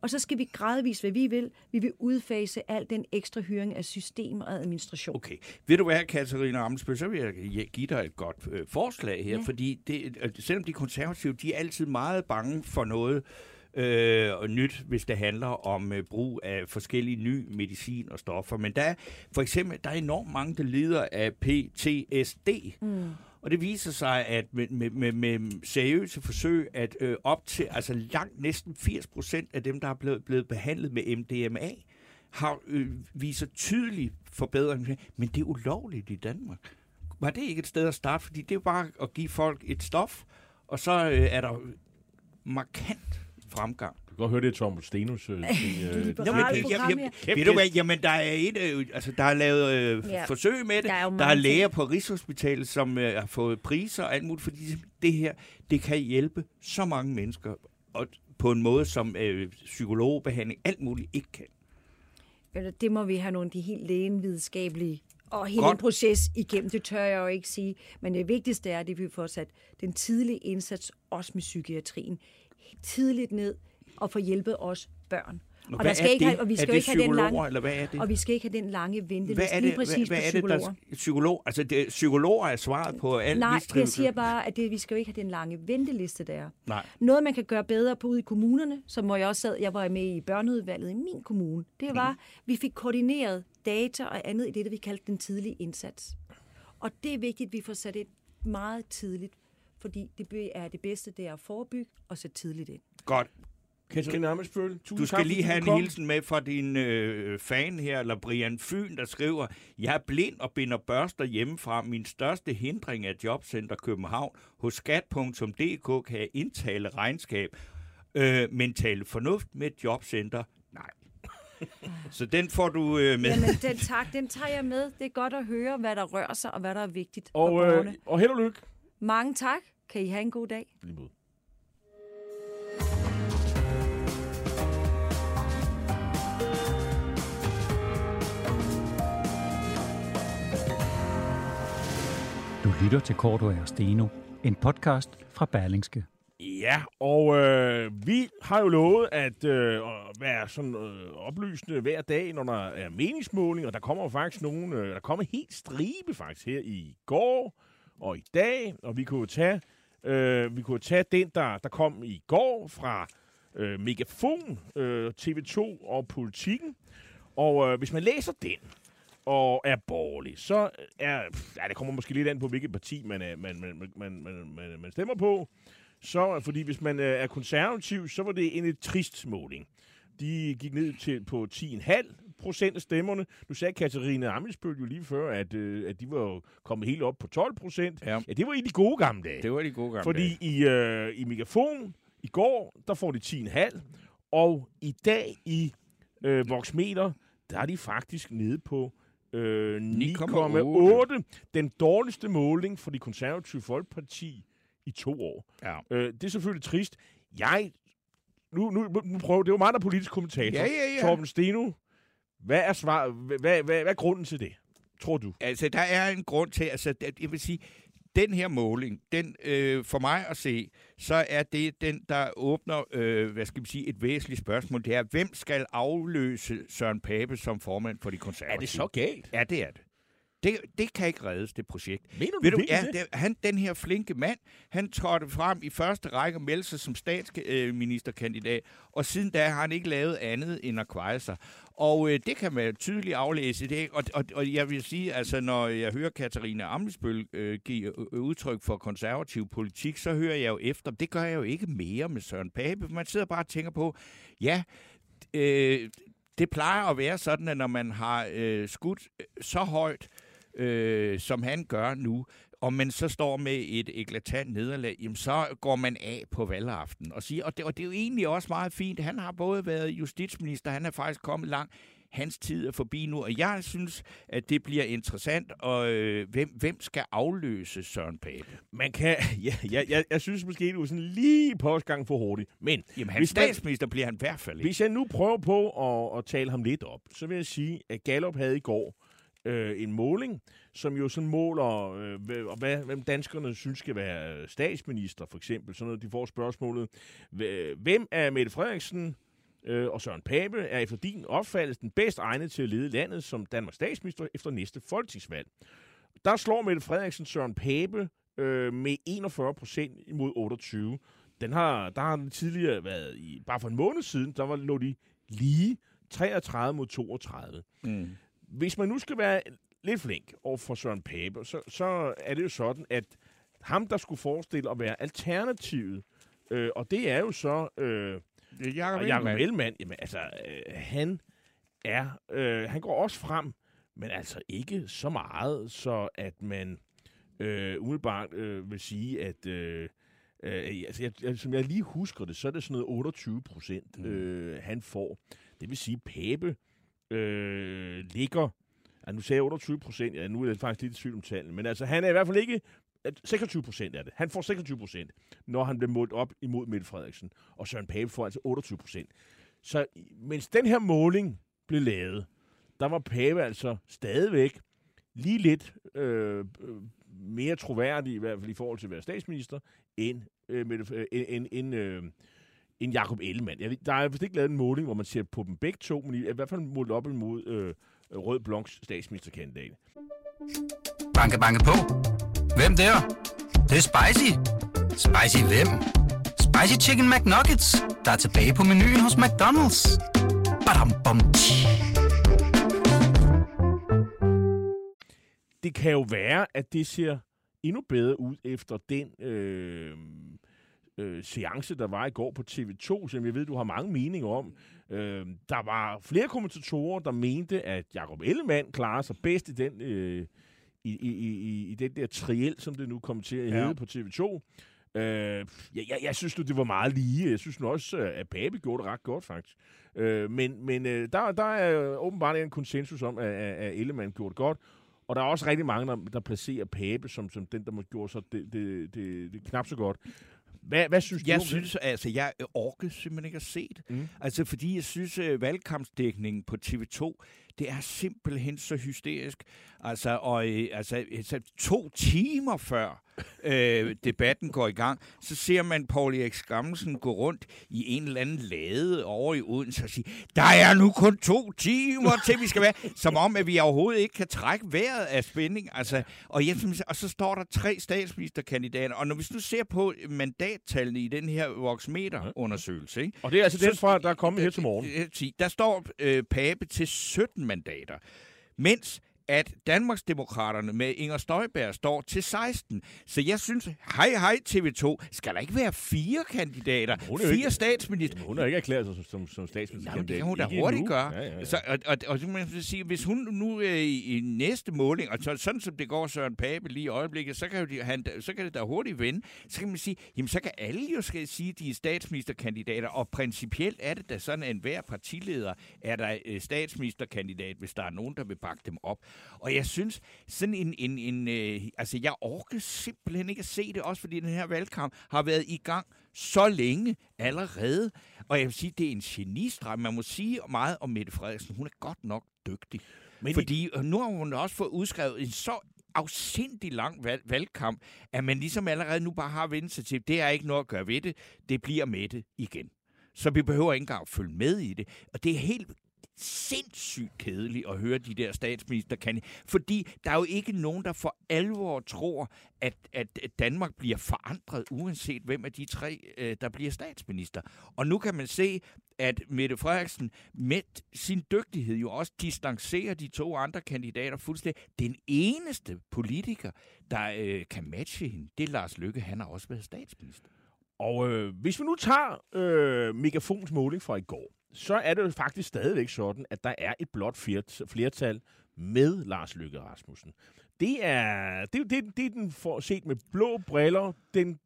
Og så skal vi gradvist, hvad vi vil. Vi vil udfase al den ekstra hyring af system og administration. Okay. Ved du hvad, Katarina Amensbøl, så vil jeg give dig et godt øh, forslag her, ja. Ja. fordi det, øh, selvom de konservative, de er altid meget bange for noget øh, og nyt, hvis det handler om øh, brug af forskellige ny medicin og stoffer. Men der er for eksempel, der er enormt mange, der lider af PTSD. Mm. Og det viser sig, at med, med, med, med seriøse forsøg, at øh, op til, altså langt næsten 80 procent af dem, der er blevet, blevet behandlet med MDMA, har øh, viser tydelig forbedring. Men det er ulovligt i Danmark. var det ikke et sted at starte? Fordi det er bare at give folk et stof, og så øh, er der markant fremgang. Du kan godt høre det, Tom Stenus. Øh, ting, øh, her. ved du hvad, jamen der er et, øh, altså der er lavet øh, Ja. forsøg med det. Der er Der er læger ting. på Rigshospitalet, som øh, har fået priser og alt muligt, fordi det her, det kan hjælpe så mange mennesker og på en måde, som øh, psykologbehandling, alt muligt ikke kan. Eller Det må vi have nogle af de helt lægenvidenskabelige og hele Godt. den proces igennem. Det tør jeg jo ikke sige. Men det vigtigste er, at vi får sat den tidlige indsats, også med psykiatrien, tidligt ned og få hjælpet os børn. Og, Og, der skal ikke have, og vi skal ikke have den psykologer, lange, eller hvad er det? og vi skal ikke have den lange venteliste hvad er lige det, præcis hvad, hvad på er det, psykologer. der psykolog, altså det, psykologer er svaret på al Nej, jeg siger bare, at det, vi skal jo ikke have den lange venteliste, der er. Nej. Noget, man kan gøre bedre på ude i kommunerne, som hvor jeg også sad, jeg var med i børneudvalget i min kommune, det var, vi fik koordineret data og andet i det, der vi kaldte den tidlige indsats. Og det er vigtigt, at vi får sat ind meget tidligt, fordi det er det bedste, det er at forebygge og sætte tidligt ind. Godt. Katarina Amesbøl, Du tak, skal lige have en kom. hilsen med fra din øh, fan her, eller Brian Fyn, der skriver, Jeg er blind og binder børster hjemmefra. Min største hindring er Jobcenter København. Hos skat.dk kan jeg indtale regnskab, øh, men tale fornuft med et jobcenter. Nej. Så den får du øh, med. Jamen, den tak, den tager jeg med. Det er godt at høre, hvad der rører sig, og hvad der er vigtigt for Og, øh, borgerne. og held og lykke. Mange tak. Kan I have en god dag. Lige måde. Du lytter til Korto og Steno, en podcast fra Berlingske. Ja, og øh, vi har jo lovet at øh, at være sådan øh, oplysende hver dag, når der er meningsmåling, og der kommer jo faktisk nogen, øh, der kommer helt stribe faktisk her i går og i dag, og vi kunne tage, øh, vi kunne tage den, der, der kom i går fra øh, Megafon, øh, TV2 og Politikken, og øh, hvis man læser den, og er borgerlig, så er, ja, det kommer måske lidt an på, hvilket parti man, er, man, man, man, man, man, man, stemmer på, så, fordi hvis man øh, er konservativ, så var det en lidt trist måling. De gik ned til på 10,5 procent af stemmerne. Nu sagde Katarina Amitsbøl jo lige før, at, øh, at de var jo kommet helt op på 12 procent. Ja. ja, det var i de gode gamle dage. Det var de gode gamle Fordi i, øh, i Megafon i går, der får de 10,5, og i dag i øh, Voxmeter, der er de faktisk nede på øh, 9,8. Den dårligste måling for de konservative folkeparti i to år. Ja. Øh, det er selvfølgelig trist. Jeg, nu, nu, nu prøver, det jo mig, der er politisk kommentator. Ja, ja, ja. Torben Steno, hvad er, svar, hvad, hvad, hvad, er grunden til det, tror du? Altså, der er en grund til, altså, jeg vil sige, den her måling, den, øh, for mig at se, så er det den, der åbner, øh, hvad skal vi sige, et væsentligt spørgsmål. Det er, hvem skal afløse Søren Pape som formand for de konservative? galt? Ja, det er det. Det, det kan ikke reddes, det projekt. Mener du Ved du, ja, det? det, han, den her flinke mand, han trådte frem i første række og meldte sig som statsministerkandidat, og siden da har han ikke lavet andet end at kveje sig. Og øh, det kan man tydeligt aflæse det. Og, og, og jeg vil sige, altså når jeg hører Katarina Amlisbøl øh, give øh, øh, udtryk for konservativ politik, så hører jeg jo efter. Det gør jeg jo ikke mere med Søren Pape. Man sidder bare og tænker på, ja, øh, det plejer at være sådan, at når man har øh, skudt øh, så højt, øh, som han gør nu, og man så står med et eklatant nederlag, jamen så går man af på valgaften og siger, og det, og det er jo egentlig også meget fint. Han har både været justitsminister, han er faktisk kommet langt. Hans tid er forbi nu, og jeg synes, at det bliver interessant, og øh, hvem, hvem skal afløse Søren Pape? Man kan, ja, jeg, jeg, jeg synes måske, du er sådan lige postgang for hurtigt. Men Jamen, Hvis hans man- statsminister bliver han i hvert fald ikke. hvis jeg nu prøver på at, at tale ham lidt op, så vil jeg sige, at Gallup havde i går øh, en måling, som jo sådan måler, øh, hvad, hvem danskerne synes skal være statsminister, for eksempel. Sådan noget, de får spørgsmålet, hvem er Mette Frederiksen øh, og Søren Pape er efter din opfattelse den bedst egnet til at lede landet som Danmarks statsminister efter næste folketingsvalg? Der slår Mette Frederiksen Søren Pape øh, med 41 procent imod 28. Den har, der har den tidligere været, i, bare for en måned siden, der var, lå de lige 33 mod 32. Mm. Hvis man nu skal være lidt flink over for Søren Pape, så, så er det jo sådan, at ham, der skulle forestille at være alternativet, øh, og det er jo så øh, Jacob Jacob Ellemann. Jamen altså, øh, han er, øh, han går også frem, men altså ikke så meget, så at man øh, umiddelbart øh, vil sige, at... Øh, Øh, altså, jeg, jeg, som jeg lige husker det, så er det sådan noget 28 procent, mm. øh, han får. Det vil sige, Pape øh, ligger... Ja, nu sagde jeg 28 procent, ja, nu er det faktisk lidt i tvivl om tallene, men altså, han er i hvert fald ikke 26 procent af det. Han får 26 procent, når han bliver målt op imod Mette Frederiksen. Og Søren Pape får altså 28 procent. Så mens den her måling blev lavet, der var Pape altså stadigvæk lige lidt øh, mere troværdig, i hvert fald i forhold til at være statsminister, end, øh, Mette, øh, end, end, øh, end Jacob Ellemann. Jeg, der er vist ikke lavet en måling, hvor man ser på dem begge to, men i, i hvert fald målt op imod øh, Rød Blonks statsministerkandidat. Banke, banke på. Hvem der? Det, det er spicy. Spicy hvem? Spicy Chicken McNuggets, der er tilbage på menuen hos McDonald's. Badum, bom, Det kan jo være, at det ser endnu bedre ud efter den øh, øh, seance, der var i går på TV2, som jeg ved, du har mange meninger om. Øh, der var flere kommentatorer, der mente, at Jacob Ellemann klarer sig bedst i den, øh, i, i, i, i den der triel, som det nu kommer til at hedde ja. på TV2. Øh, jeg, jeg, jeg synes nu, det var meget lige. Jeg synes nu også, at Pape gjorde det ret godt, faktisk. Øh, men men øh, der, der er åbenbart en konsensus om, at, at Ellemann gjorde det godt. Og der er også rigtig mange, der, der placerer Pape som, som den, der må gjorde så det, det, det, det knap så godt. Hvad, hvad synes jeg du synes, det? altså, jeg orkede simpelthen ikke at se det. Mm. Altså, fordi jeg synes, at valgkampsdækningen på TV2, det er simpelthen så hysterisk. Altså, og, øh, altså, altså to timer før øh, debatten går i gang, så ser man Paul Erik Skammelsen gå rundt i en eller anden lade over i Odense og sige, der er nu kun to timer til, vi skal være. Som om, at vi overhovedet ikke kan trække vejret af spænding. Altså, og, jeg, og så står der tre statsministerkandidater, og når vi nu ser på mandattallene i den her Voxmeter-undersøgelse... Ikke? Og det er altså så, den fra, der er kommet her til morgen. Der står øh, Pape til 17 mandater, mens at Danmarksdemokraterne med Inger Støjberg står til 16. Så jeg synes, hej hej TV2, skal der ikke være fire kandidater? Fire ikke, statsminister? Hun har ikke erklæret sig som, som, som statsminister. Jamen, det kan hun da hurtigt gøre. Ja, ja, ja. Så, og, og, og, og man sige, hvis hun nu øh, i næste måling, og så, sådan som det går Søren Pape lige i øjeblikket, så kan, de, han, så kan det da hurtigt vende. Så kan man sige, jamen så kan alle jo skal sige, at de er statsministerkandidater, og principielt er det da sådan, at enhver partileder er der øh, statsministerkandidat, hvis der er nogen, der vil bakke dem op. Og jeg synes, sådan en... en, en øh, altså, jeg orker simpelthen ikke at se det, også fordi den her valgkamp har været i gang så længe allerede. Og jeg vil sige, det er en genistreg. Man må sige meget om Mette Frederiksen. Hun er godt nok dygtig. Men fordi i... nu har hun også fået udskrevet en så afsindig lang valg- valgkamp, at man ligesom allerede nu bare har vendt sig til, det er ikke noget at gøre ved det, det bliver med det igen. Så vi behøver ikke engang at følge med i det. Og det er helt sindssygt kedeligt at høre de der statsminister kan fordi der er jo ikke nogen, der for alvor tror, at, at Danmark bliver forandret, uanset hvem af de tre, øh, der bliver statsminister. Og nu kan man se, at Mette Frederiksen med sin dygtighed jo også distancerer de to andre kandidater fuldstændig. Den eneste politiker, der øh, kan matche hende, det er Lars Lykke. Han har også været statsminister. Og øh, hvis vi nu tager øh, Megafons måling fra i går, så er det jo faktisk stadigvæk sådan, at der er et blot flertal med Lars Løkke Rasmussen. Det er, det, det, det er den for, set med blå briller, den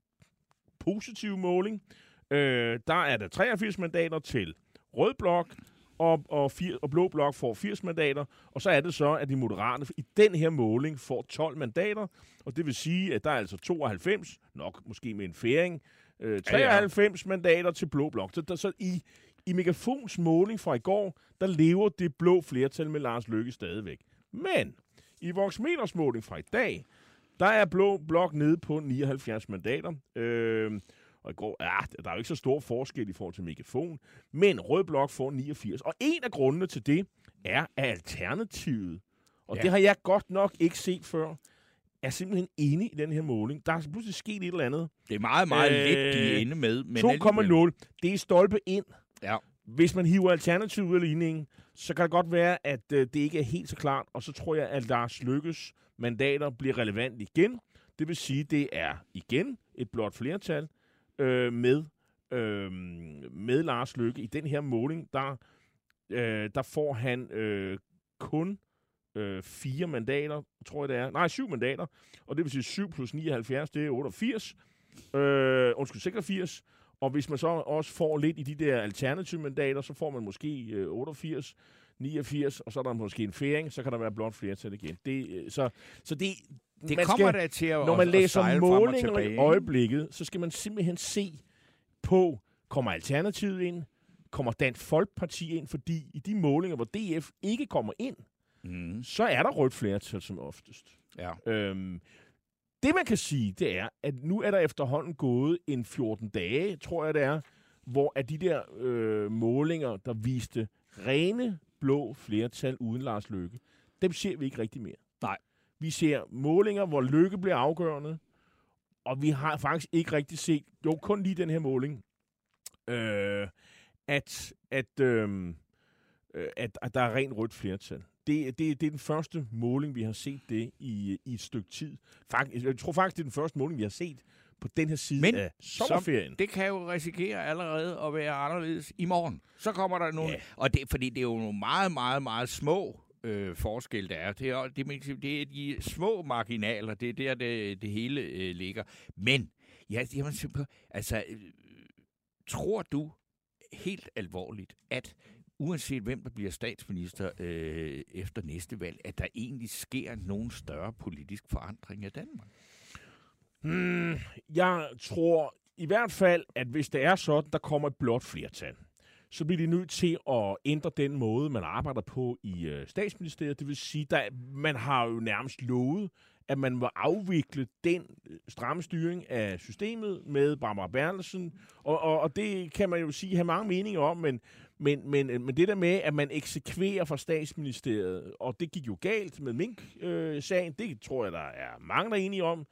positive måling. Øh, der er der 83 mandater til Rød Blok, og, og, fir, og Blå Blok får 80 mandater, og så er det så, at de moderate i den her måling får 12 mandater, og det vil sige, at der er altså 92, nok måske med en færing, øh, 93 ja, ja. mandater til Blå Blok. Så, der, så i, i Megafons måling fra i går, der lever det blå flertal med Lars Løkke stadigvæk. Men i Voxmeters måling fra i dag, der er Blå Blok nede på 79 mandater. Øh, og i går, ja, der er jo ikke så stor forskel i forhold til Megafon, men Rød Blok får 89. Og en af grundene til det er alternativet. Og ja. det har jeg godt nok ikke set før er simpelthen inde i den her måling. Der er pludselig sket et eller andet. Det er meget, meget øh, lidt, de er inde med. 2,0. Det er stolpe ind. Ja. Hvis man hiver alternativ ud af ligningen, så kan det godt være, at øh, det ikke er helt så klart, og så tror jeg, at Lars Lykkes mandater bliver relevant igen. Det vil sige, at det er igen et blot flertal øh, med, øh, med Lars Lykke. I den her måling, der, øh, der får han øh, kun øh, fire mandater, tror jeg det er. Nej, syv mandater. Og det vil sige 7 plus 79, det er 88. Øh, undskyld, 86. Og hvis man så også får lidt i de der alternative mandater, så får man måske øh, 88, 89, og så er der måske en færing, så kan der være blot flertal igen. Det, øh, så, så det, Det man kommer skal, da til at når man at læser og målinger i ikke? øjeblikket, så skal man simpelthen se på, kommer Alternativet ind, kommer Dansk Folkeparti ind, fordi i de målinger, hvor DF ikke kommer ind, Mm. så er der rødt flertal som oftest. Ja. Øhm, det man kan sige, det er, at nu er der efterhånden gået en 14 dage, tror jeg det er, hvor at de der øh, målinger, der viste rene blå flertal uden Lars Løkke, dem ser vi ikke rigtig mere. Nej. Vi ser målinger, hvor Løkke bliver afgørende, og vi har faktisk ikke rigtig set, jo kun lige den her måling, øh, at, at, øh, øh, at, at der er rent rødt flertal. Det, det, det er den første måling, vi har set det i, i et stykke tid. Faktisk, jeg tror faktisk, det er den første måling, vi har set på den her side Men af sommerferien. Det kan jo risikere allerede at være anderledes i morgen. Så kommer der nogle... Ja. Og det, fordi det er jo nogle meget, meget, meget små øh, forskelle, der er. Det er, det, det er de små marginaler. Det er der, det, det hele øh, ligger. Men, ja, jamen, altså, øh, tror du helt alvorligt, at uanset hvem der bliver statsminister øh, efter næste valg, at der egentlig sker nogen større politisk forandring af Danmark? Hmm, jeg tror i hvert fald, at hvis det er sådan, der kommer et blåt flertal, så bliver de nødt til at ændre den måde, man arbejder på i øh, statsministeriet. Det vil sige, at man har jo nærmest lovet, at man må afvikle den øh, stramme styring af systemet med Barbara Bertelsen. Og, og, og det kan man jo sige, have mange meninger om, men, men, men, men det der med, at man eksekverer fra statsministeriet, og det gik jo galt med Mink-sagen, det tror jeg, der er mange, der er enige om.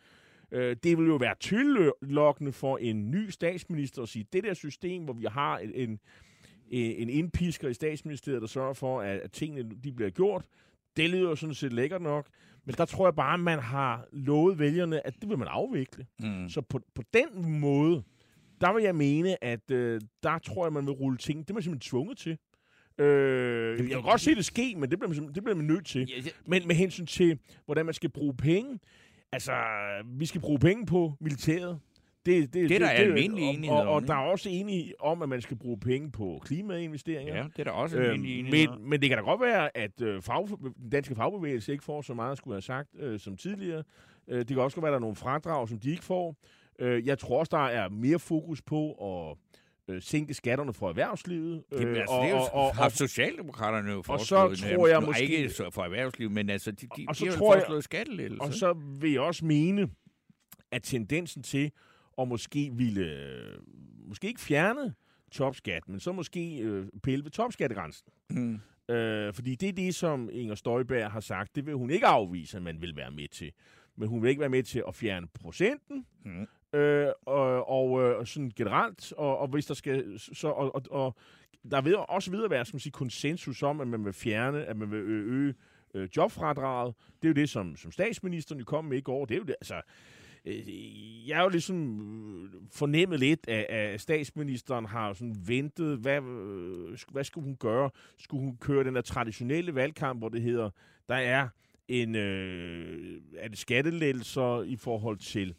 Øh, det vil jo være tillokkende for en ny statsminister at sige, det der system, hvor vi har en, en, en indpisker i statsministeriet, der sørger for, at, at tingene de bliver gjort, det lyder jo sådan set lækkert nok. Men der tror jeg bare, at man har lovet vælgerne, at det vil man afvikle. Mm. Så på, på den måde, der vil jeg mene, at øh, der tror jeg, man vil rulle ting. Det er man simpelthen tvunget til. Øh, jeg vil godt se det ske, men det bliver man, det bliver man nødt til. Men med hensyn til, hvordan man skal bruge penge, altså, vi skal bruge penge på militæret. Det, Det er der almindelig og- enighed og, og, og der er også enighed om, at man skal bruge penge på klimainvesteringer. ja, det er der også Øhm, en enighed men, men det kan da godt være, at øh, fag, den danske fagbevægelse ikke får så meget, skulle have sagt, øh, som tidligere. Øh, det kan også godt være, at der er nogle fradrag, som de ikke får. Øh, jeg tror også, der er mere fokus på at øh, sænke skatterne for erhvervslivet. Øh, Jamen, altså, og, det er jo, og, og, har og, Socialdemokraterne jo så foreslået. tror nærmest- jeg nu måske- Ikke så for erhvervslivet, men altså, de, de, Og så de har jo tror jeg- foreslået skattelettelser. og så vil jeg også mene, at tendensen til at måske ville, øh, måske ikke fjerne topskat, men så måske øh, pille ved topskattegrænsen. Mm. Øh, fordi det er det, som Inger Støjberg har sagt. Det vil hun ikke afvise, at man vil være med til. Men hun vil ikke være med til at fjerne procenten. Mm. Øh, og, og øh, sådan generelt. Og, og hvis der skal... Så, og, og, og der vil også videre være skal man sige, konsensus om, at man vil fjerne, at man vil øge, øge øh, jobfradraget. Det er jo det, som, som statsministeren jo kom med i går. Det er jo det, altså... øh, Jeg er jo ligesom øh, fornemmet lidt, at, at statsministeren har sådan ventet, hvad, øh, hvad skulle hun gøre? Skulle hun køre den der traditionelle valgkamp, hvor det hedder, der er en øh, er det skattelettelser i forhold til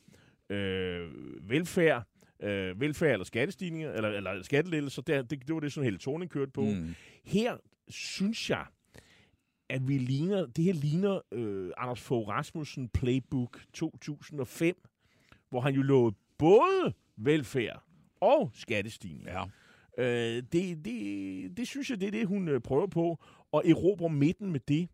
øh, velfærd, øh, velfærd eller skattestigninger, eller, eller skattelettelser, det, det, det var det, som hele Thorning kørte på. Mm. Her synes jeg, at vi ligner, det her ligner øh, Anders Fogh Rasmussen Playbook 2005, hvor han jo lovede både velfærd og skattestigninger. Ja. Øh, det, det, det synes jeg, det er det, hun øh, prøver på, og erobre midten med det.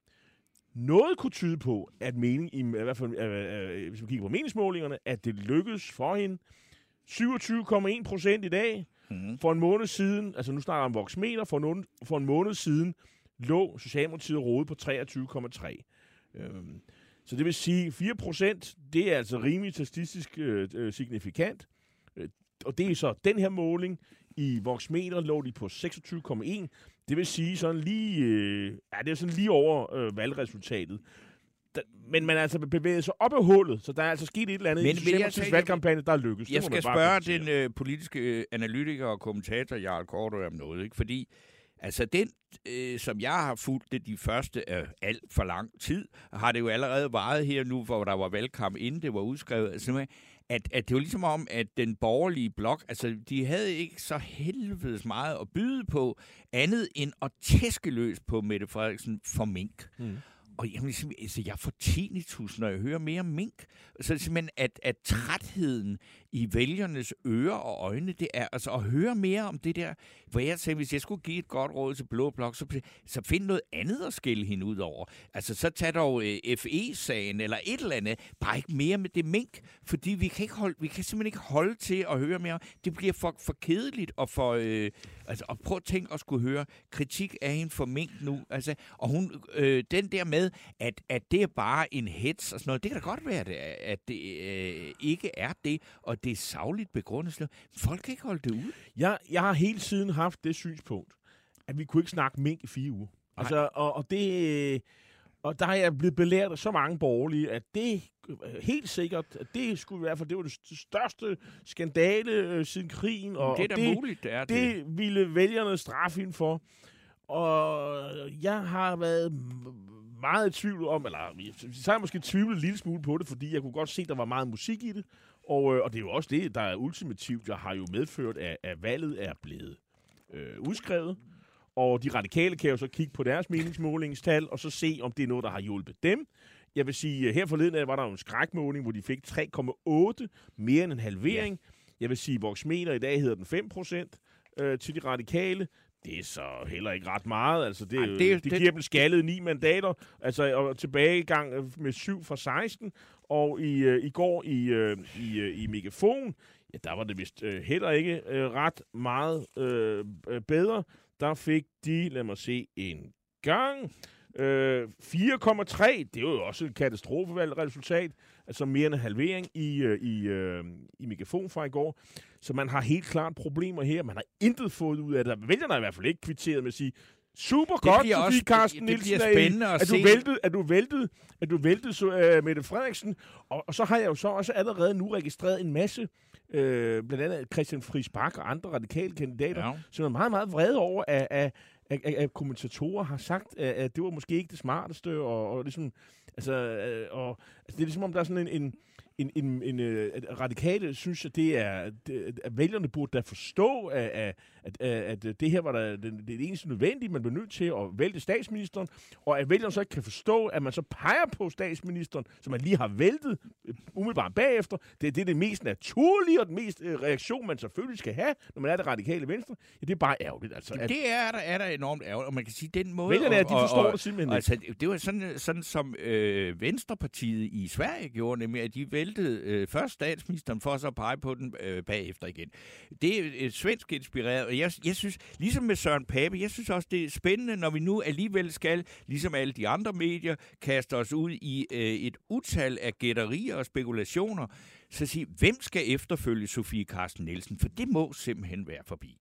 Noget kunne tyde på, at mening, i, i hvert fald, øh, øh, hvis vi kigger på meningsmålingerne, at det lykkedes for hende. 27,1 procent i dag. Mm. For en måned siden, altså nu snakker jeg om voksmeter, for, nogen, for en måned siden lå Socialdemokratiet rådet på 23,3. Øhm, så det vil sige, 4 procent, det er altså rimelig statistisk øh, øh, signifikant. Øh, og det er så den her måling. I voksmeter lå de på 26,1. Det vil sige sådan lige, øh, ja, det er sådan lige over øh, valgresultatet. Da, men man er altså bevæget sig op af hullet, så der er altså sket et eller andet Men i Socialdemokratiets valgkampagne, der er lykkedes. Det Jeg skal spørge den øh, politiske øh, analytiker og kommentator Jarl Korto om noget, ikke? fordi Altså den, øh, som jeg har fulgt det de første øh, alt for lang tid, har det jo allerede varet her nu, hvor der var valgkamp, inden det var udskrevet, altså, at, at det var ligesom om, at den borgerlige blok, altså de havde ikke så helvedes meget at byde på, andet end at tæske løs på Mette Frederiksen for mink. Mm. Og jamen, altså, jeg får tinnitus, når jeg hører mere mink. Så det simpelthen, at, at trætheden i vælgernes ører og øjne, det er altså at høre mere om det der, hvor jeg sagde, hvis jeg skulle give et godt råd til Blå Blok, så, så find noget andet at skille hende ud over. Altså, så tag dog øh, FE-sagen eller et eller andet. Bare ikke mere med det mink, fordi vi kan, ikke holde, vi kan simpelthen ikke holde til at høre mere. Det bliver for, for kedeligt og for... Øh, altså, og prøv at tænke at skulle høre kritik af hende for mink nu. Altså, og hun, øh, den der med, at, at det er bare en hets og sådan noget, det kan da godt være, at det øh, ikke er det, og det er savligt begrundet. Folk kan ikke holde det ud. Jeg, jeg har hele tiden haft det synspunkt, at vi kunne ikke snakke mink i fire uger. Altså, og, og det... Og der er jeg blevet belært af så mange borgerlige, at det helt sikkert, at det skulle i hvert fald, det var det største skandale øh, siden krigen. Og, det er da det, muligt, det er det. Det ville vælgerne straffe hende for. Og jeg har været meget i tvivl om, eller så har jeg måske tvivlet en lille smule på det, fordi jeg kunne godt se, at der var meget musik i det. Og, øh, og det er jo også det, der er ultimativt, der har jo medført, at, at valget er blevet øh, udskrevet. Og de radikale kan jo så kigge på deres meningsmålingstal, og så se, om det er noget, der har hjulpet dem. Jeg vil sige, her forleden var der jo en skrækmåling, hvor de fik 3,8, mere end en halvering. Ja. Jeg vil sige, Voxmeter i dag hedder den 5 procent øh, til de radikale. Det er så heller ikke ret meget. Altså, det, Ej, det, det, det giver dem skaldet ni mandater. Altså, og tilbagegang med 7 fra 16. Og i, øh, i går i, øh, i, øh, i Megafon, ja, der var det vist øh, heller ikke øh, ret meget øh, øh bedre. Der fik de, lad mig se, en gang Øh, 4,3, det er jo også et katastrofevalgt resultat, altså mere end en halvering i, øh, i, øh, i megafon fra i går. Så man har helt klart problemer her. Man har intet fået ud af det. Vælgerne har i hvert fald ikke kvitteret med at sige, super det godt, også, Carsten det, det Nielsen, bliver spændende at, at, du væltede, at du væltede, at du væltede så, uh, Mette Frederiksen. Og, og så har jeg jo så også allerede nu registreret en masse, øh, blandt andet Christian Friis Bak og andre radikale kandidater, ja. som er meget, meget vrede over, at, at, at, at kommentatorer har sagt, at, at det var måske ikke det smarteste, og, og ligesom, altså, øh, og, altså, det er ligesom om, der er sådan en, en en, en, en uh, radikale synes, at det er, det, at vælgerne burde da forstå, at, at, at, det her var der, det, det eneste nødvendige, man blev nødt til at vælge statsministeren, og at vælgerne så ikke kan forstå, at man så peger på statsministeren, som man lige har væltet øh, umiddelbart bagefter. Det, det er det mest naturlige og den mest uh, reaktion, man selvfølgelig skal have, når man er det radikale venstre. Ja, det er bare ærgerligt. Altså, at, det er der, er der enormt ærgerligt, og man kan sige, den måde... Vælgerne er, de forstår og, og, det simpelthen altså, Det var sådan, sådan som øh, Venstrepartiet i Sverige gjorde, nemlig at de væltede væltede øh, først statsministeren for så at pege på den øh, bagefter igen. Det er et svensk inspireret, og jeg, jeg synes, ligesom med Søren Pape, jeg synes også, det er spændende, når vi nu alligevel skal, ligesom alle de andre medier, kaste os ud i øh, et utal af gætterier og spekulationer, så sige, hvem skal efterfølge Sofie Carsten Nielsen? For det må simpelthen være forbi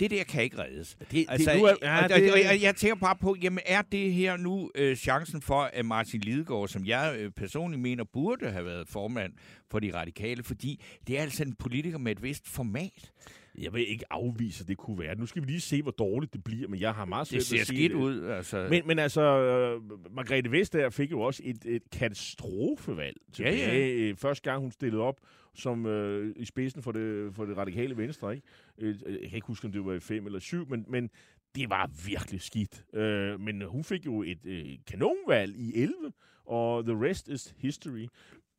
det der kan ikke reddes. Det, altså, det, nu er, ja, og, det, og, og, jeg tænker bare på, jamen er det her nu øh, chancen for, at Martin Lidegaard, som jeg øh, personligt mener burde have været formand for de radikale, fordi det er altså en politiker med et vist format. Jeg vil ikke afvise, at det kunne være. Nu skal vi lige se, hvor dårligt det bliver, men jeg har meget svært Det ser skidt ud, altså. Men, men altså, uh, Margrethe Vestager fik jo også et, et katastrofevalg tilbage. Ja, ja. Øh, første gang, hun stillede op som øh, i spidsen for det, for det radikale venstre. Ikke? Øh, øh, jeg kan ikke huske, om det var i 5 eller 7, men, men det var virkelig skidt. Øh, men hun fik jo et øh, kanonvalg i 11, og the rest is history.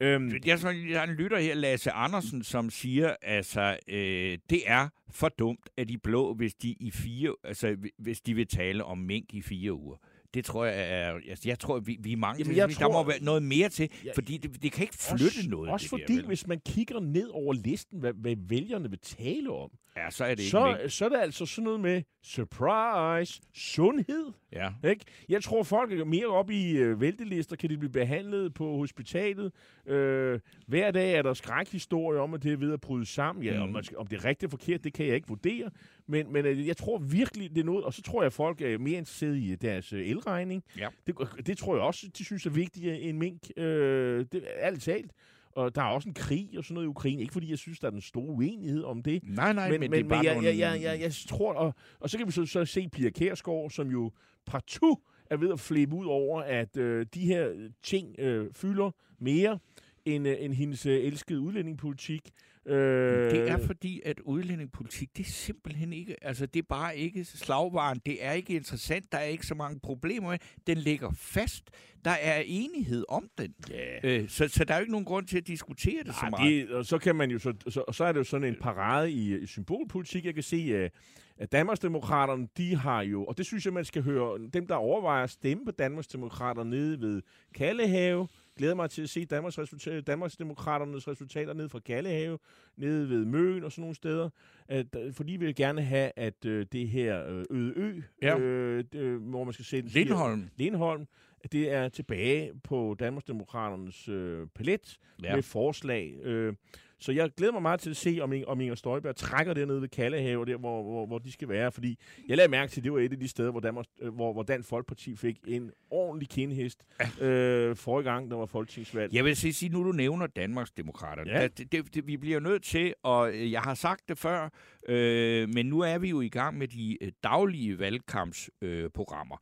Øhm, jeg, så, jeg har en lytter her, Lasse Andersen, som siger, altså, øh, det er for dumt, at de blå, hvis de i fire, altså, hvis de vil tale om mink i fire uger. Det tror jeg er... Altså, jeg tror, vi, vi er mange Jamen, jeg til, tror, Der må være noget mere til, ja, fordi det, det kan ikke flytte også, noget. Også det fordi, der, hvis man kigger ned over listen, hvad, hvad vælgerne vil tale om, ja, så er det så, ikke så er det altså sådan noget med surprise, sundhed. Ja. Ikke? Jeg tror, folk er mere op i øh, væltelister, kan de blive behandlet på hospitalet. Øh, hver dag er der skrækhistorier om, at det er ved at bryde sammen. Ja, mm. om, man skal, om det er rigtigt eller forkert, det kan jeg ikke vurdere. Men, men øh, jeg tror virkelig, det er noget, og så tror jeg, at folk er mere interesseret i deres øh, elregning. Ja. Det, det tror jeg også, de synes er vigtigere end mink. Øh, det, ærligt talt. Og der er også en krig og sådan noget i Ukraine. Ikke fordi jeg synes, der er den store uenighed om det. Nej, nej, men, men, det er men, bare men jeg, nogle... jeg, jeg, jeg, jeg tror, og, og så kan vi så, så se Pia Kærsgaard, som jo partout er ved at flippe ud over, at øh, de her ting øh, fylder mere end, øh, end hendes øh, elskede udlændingepolitik. Øh, Det er fordi, at udlændingepolitik, det er simpelthen ikke, altså det er bare ikke slagvaren, det er ikke interessant, der er ikke så mange problemer med, den ligger fast, der er enighed om den. Ja. Øh, så, så der er jo ikke nogen grund til at diskutere det så Ej, meget. det, og så kan man jo så, så, og så er det jo sådan en parade i, i symbolpolitik. Jeg kan se, at, at Danmarksdemokraterne, de har jo, og det synes jeg, man skal høre, dem der overvejer at stemme på Danmarksdemokraterne nede ved Kallehave, glæder mig til at se Danmarks resultat, Danmarksdemokraternes resultater nede fra Kallehave, nede ved Møn og sådan nogle steder. At, øh, for de vil gerne have, at øh, det her øh, øde ø, Ja. øh, det, hvor man skal sætte... Lindholm. Lindholm, det er tilbage på Danmarksdemokraternes øh, palet ja. med forslag. Øh, så jeg glæder mig meget til at se, om, Inger- om Inger Støjberg trækker dernede ved Kallehave, der hvor, hvor, hvor de skal være. Fordi jeg lagde mærke til, at det var et af de steder, hvor, Danmark, øh, hvor, hvor Dansk Folkeparti fik en ordentlig kindhest øh, forrige gang, der var folketingsvalg. Jeg vil sige, nu du nævner Danmarks Demokrater. Ja. Ja. Det, det, det, vi bliver nødt til, og øh, jeg har sagt det før, øh, men nu er vi jo i gang med de øh, daglige valgkampsprogrammer. Øh, programmer.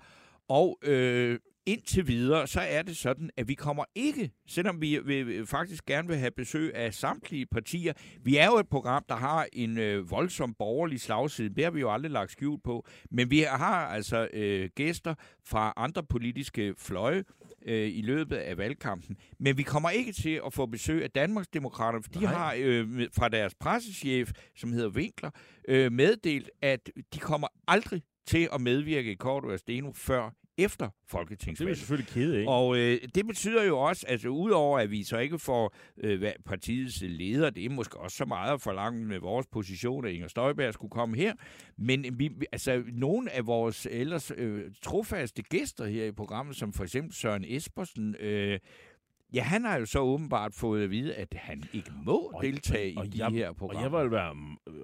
og øh, indtil videre, så er det sådan, at vi kommer ikke, selvom vi vil, faktisk gerne vil have besøg af samtlige partier. Vi er jo et program, der har en øh, voldsom borgerlig slagside. Det har vi jo aldrig lagt skjul på. Men vi har altså øh, gæster fra andre politiske fløje, øh, i løbet af valgkampen. Men vi kommer ikke til at få besøg af Danmarksdemokraterne, for de Nej. har øh, fra deres pressechef, som hedder Winkler, øh, meddelt, at de kommer aldrig til at medvirke i og Steno før efter det er vi folketingsvalget. selvfølgelig kede af. Og øh, det betyder jo også, altså udover at vi så ikke får øh, partiets leder, det er måske også så meget at forlange med vores position, at Inger Støjberg skulle komme her, men vi, vi- altså nogle af vores ellers øh, trofaste gæster her i programmet, som for eksempel Søren Espersen, øh, ja, han har jo så åbenbart fået at vide, at han ikke må Og- deltage og i de jeg- her Og programmer. jeg vil være,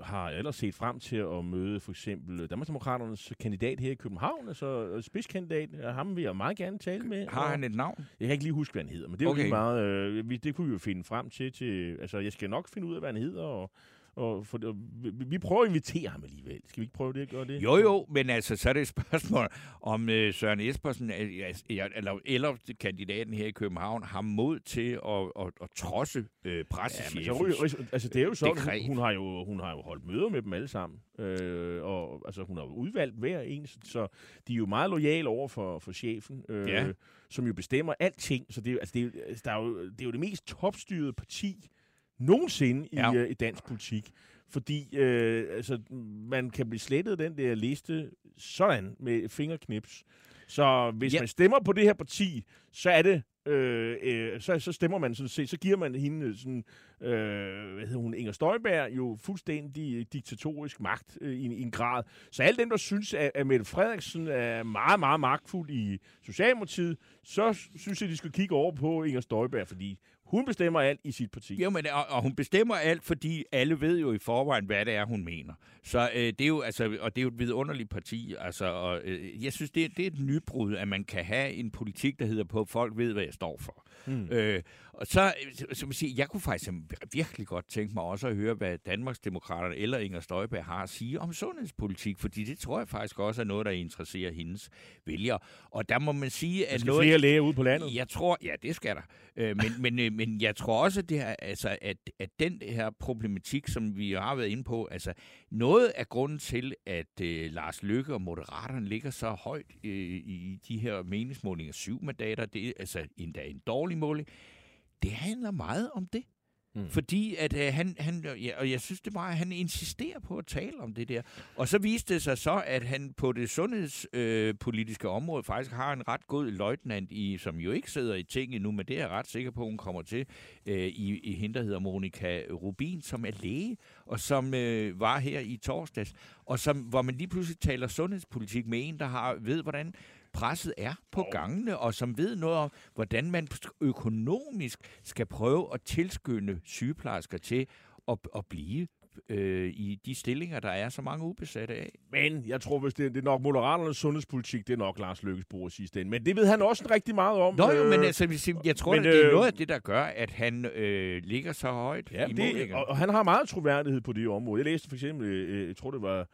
har ellers set frem til at møde for eksempel Danmarksdemokraternes kandidat her i København, altså øh, spidskandidat. Ham vil jeg meget gerne tale med. Har og- han et navn? Jeg kan ikke lige huske, hvad han hedder, men det er Okay. jo meget... Øh, det kunne vi jo finde frem til, til... Altså, jeg skal nok finde ud af, hvad han hedder, og, og for, og vi, vi prøver at invitere ham alligevel. Skal vi ikke prøve det at gøre det? Jo, jo, men altså, så er det et spørgsmål, om øh, Søren Espersen, øh, ja, eller, eller kandidaten her i København, har mod til at, at, at trodse øh, Ja, men pressechefens. så, ryger- altså, det er jo sådan, hun, hun, har jo, hun har jo holdt møder med dem alle sammen. Øh, og altså, hun har udvalgt hver en, så, de er jo meget lojale over for, for chefen, øh, Ja. som jo bestemmer alting. Så det altså, det, altså, der er jo, det er jo det mest topstyrede parti nogensinde Ja. i, øh, i dansk politik. Fordi øh, altså, man kan blive slettet den der liste sådan med fingerknips. Så hvis Ja. man stemmer på det her parti, så er det øh, øh, så, så stemmer man sådan set, så giver man hende sådan, øh, hvad hedder hun, Inger Støjberg, jo fuldstændig diktatorisk magt øh, i, en- i en grad. Så alle dem, der synes, at, at Mette Frederiksen er meget, meget magtfuld i Socialdemokratiet, så synes jeg, de skal kigge over på Inger Støjberg, fordi hun bestemmer alt i sit parti. Jo, men, og, og hun bestemmer alt, fordi alle ved jo i forvejen, hvad det er, hun mener. Så øh, det er jo, altså, og det er jo et vidunderligt parti. Altså, og, øh, jeg synes, det, det er et nybrud, at man kan have en politik, der hedder på, at folk ved, hvad jeg står for. Mm. Øh, og så, øh, som jeg siger, jeg kunne faktisk virkelig godt tænke mig også at høre, hvad Danmarksdemokraterne eller Inger Støjberg har at sige om sundhedspolitik, fordi det tror jeg faktisk også er noget, der interesserer hendes vælgere. Og der må man sige, Der at skal noget... flere læger ud på landet. Jeg tror, ja, det skal der. Øh, men, men, øh, men jeg tror også, at, det her, altså, at, at den her problematik, som vi har været inde på, altså noget af grunden til, at øh, Lars Løkke og Moderaterne ligger så højt øh, i de her meningsmålinger, syv mandater, det er altså endda en dårlig måling, det handler meget om det. Mm. Fordi at øh, han, han ja, og jeg synes det bare, at han insisterer på at tale om det der. Og så viste det sig så, at han på det sundhedspolitiske øh, område faktisk har en ret god løjtnant, i, som jo ikke sidder i ting nu, men det er jeg ret sikker på, at hun kommer til, øh, i, i hende, der hedder Monika Rubin, som er læge, og som øh, var her i torsdags, og som, hvor man lige pludselig taler sundhedspolitik med en, der har ved, hvordan presset er på gangene, og som ved noget om, hvordan man økonomisk skal prøve at tilskynde sygeplejersker til at, at blive øh, i de stillinger, der er så mange ubesatte af. Men jeg tror, hvis det, det er nok Moderaternes sundhedspolitik, det er nok Lars Lykkes bord i sidste ende. Men det ved han også rigtig meget om. Nå jo, Øh, men altså, jeg- tror, men, men, det er øh, noget af det, der gør, at han øh, ligger så højt Ja, i det, og, og han har meget troværdighed på det område. Jeg læste for eksempel, øh, jeg tror det var, øh,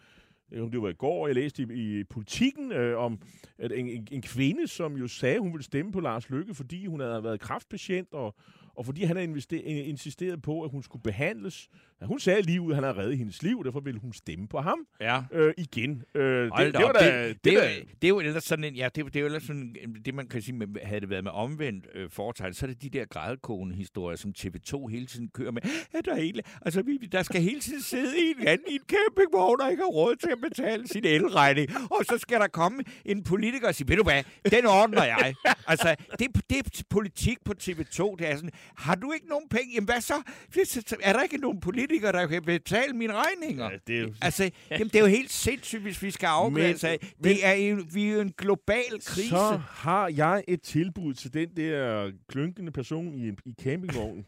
om det var i går, jeg læste i, i politikken øh, om at en, en, en kvinde, som jo sagde, hun ville stemme på Lars Lykke, fordi hun havde været kraftpatient, og, og fordi han havde investe- insisteret på, at hun skulle behandles. Ja, hun sagde lige ud, at han havde reddet hendes liv, derfor ville hun stemme på ham ja. øh, igen. Øh, det, det, var da, det, det, det, er det er jo ellers sådan en, ja, det, det er jo ellers sådan, det man kan sige, med, havde det været med omvendt øh, foretegn, så er det de der grædekone historier, som TV2 hele tiden kører med. Ja, der, er hele, altså, vi, der skal hele tiden sidde i en anden i en campingvogn, og ikke har råd til at betale sin elregning. Og så skal der komme en politiker og sige, ved du hvad, den ordner jeg. altså, det, det er politik på TV2, det er sådan, har du ikke nogen penge? Jamen, hvad så? Er der ikke nogen politikere, der kan betale mine regninger? Ja, det er jo- Altså, jamen, det er jo helt sindssygt, hvis vi skal afgøre af. men- Det er jo, vi er jo en global krise. Så har jeg et tilbud til den der klynkende person i, i campingvognen.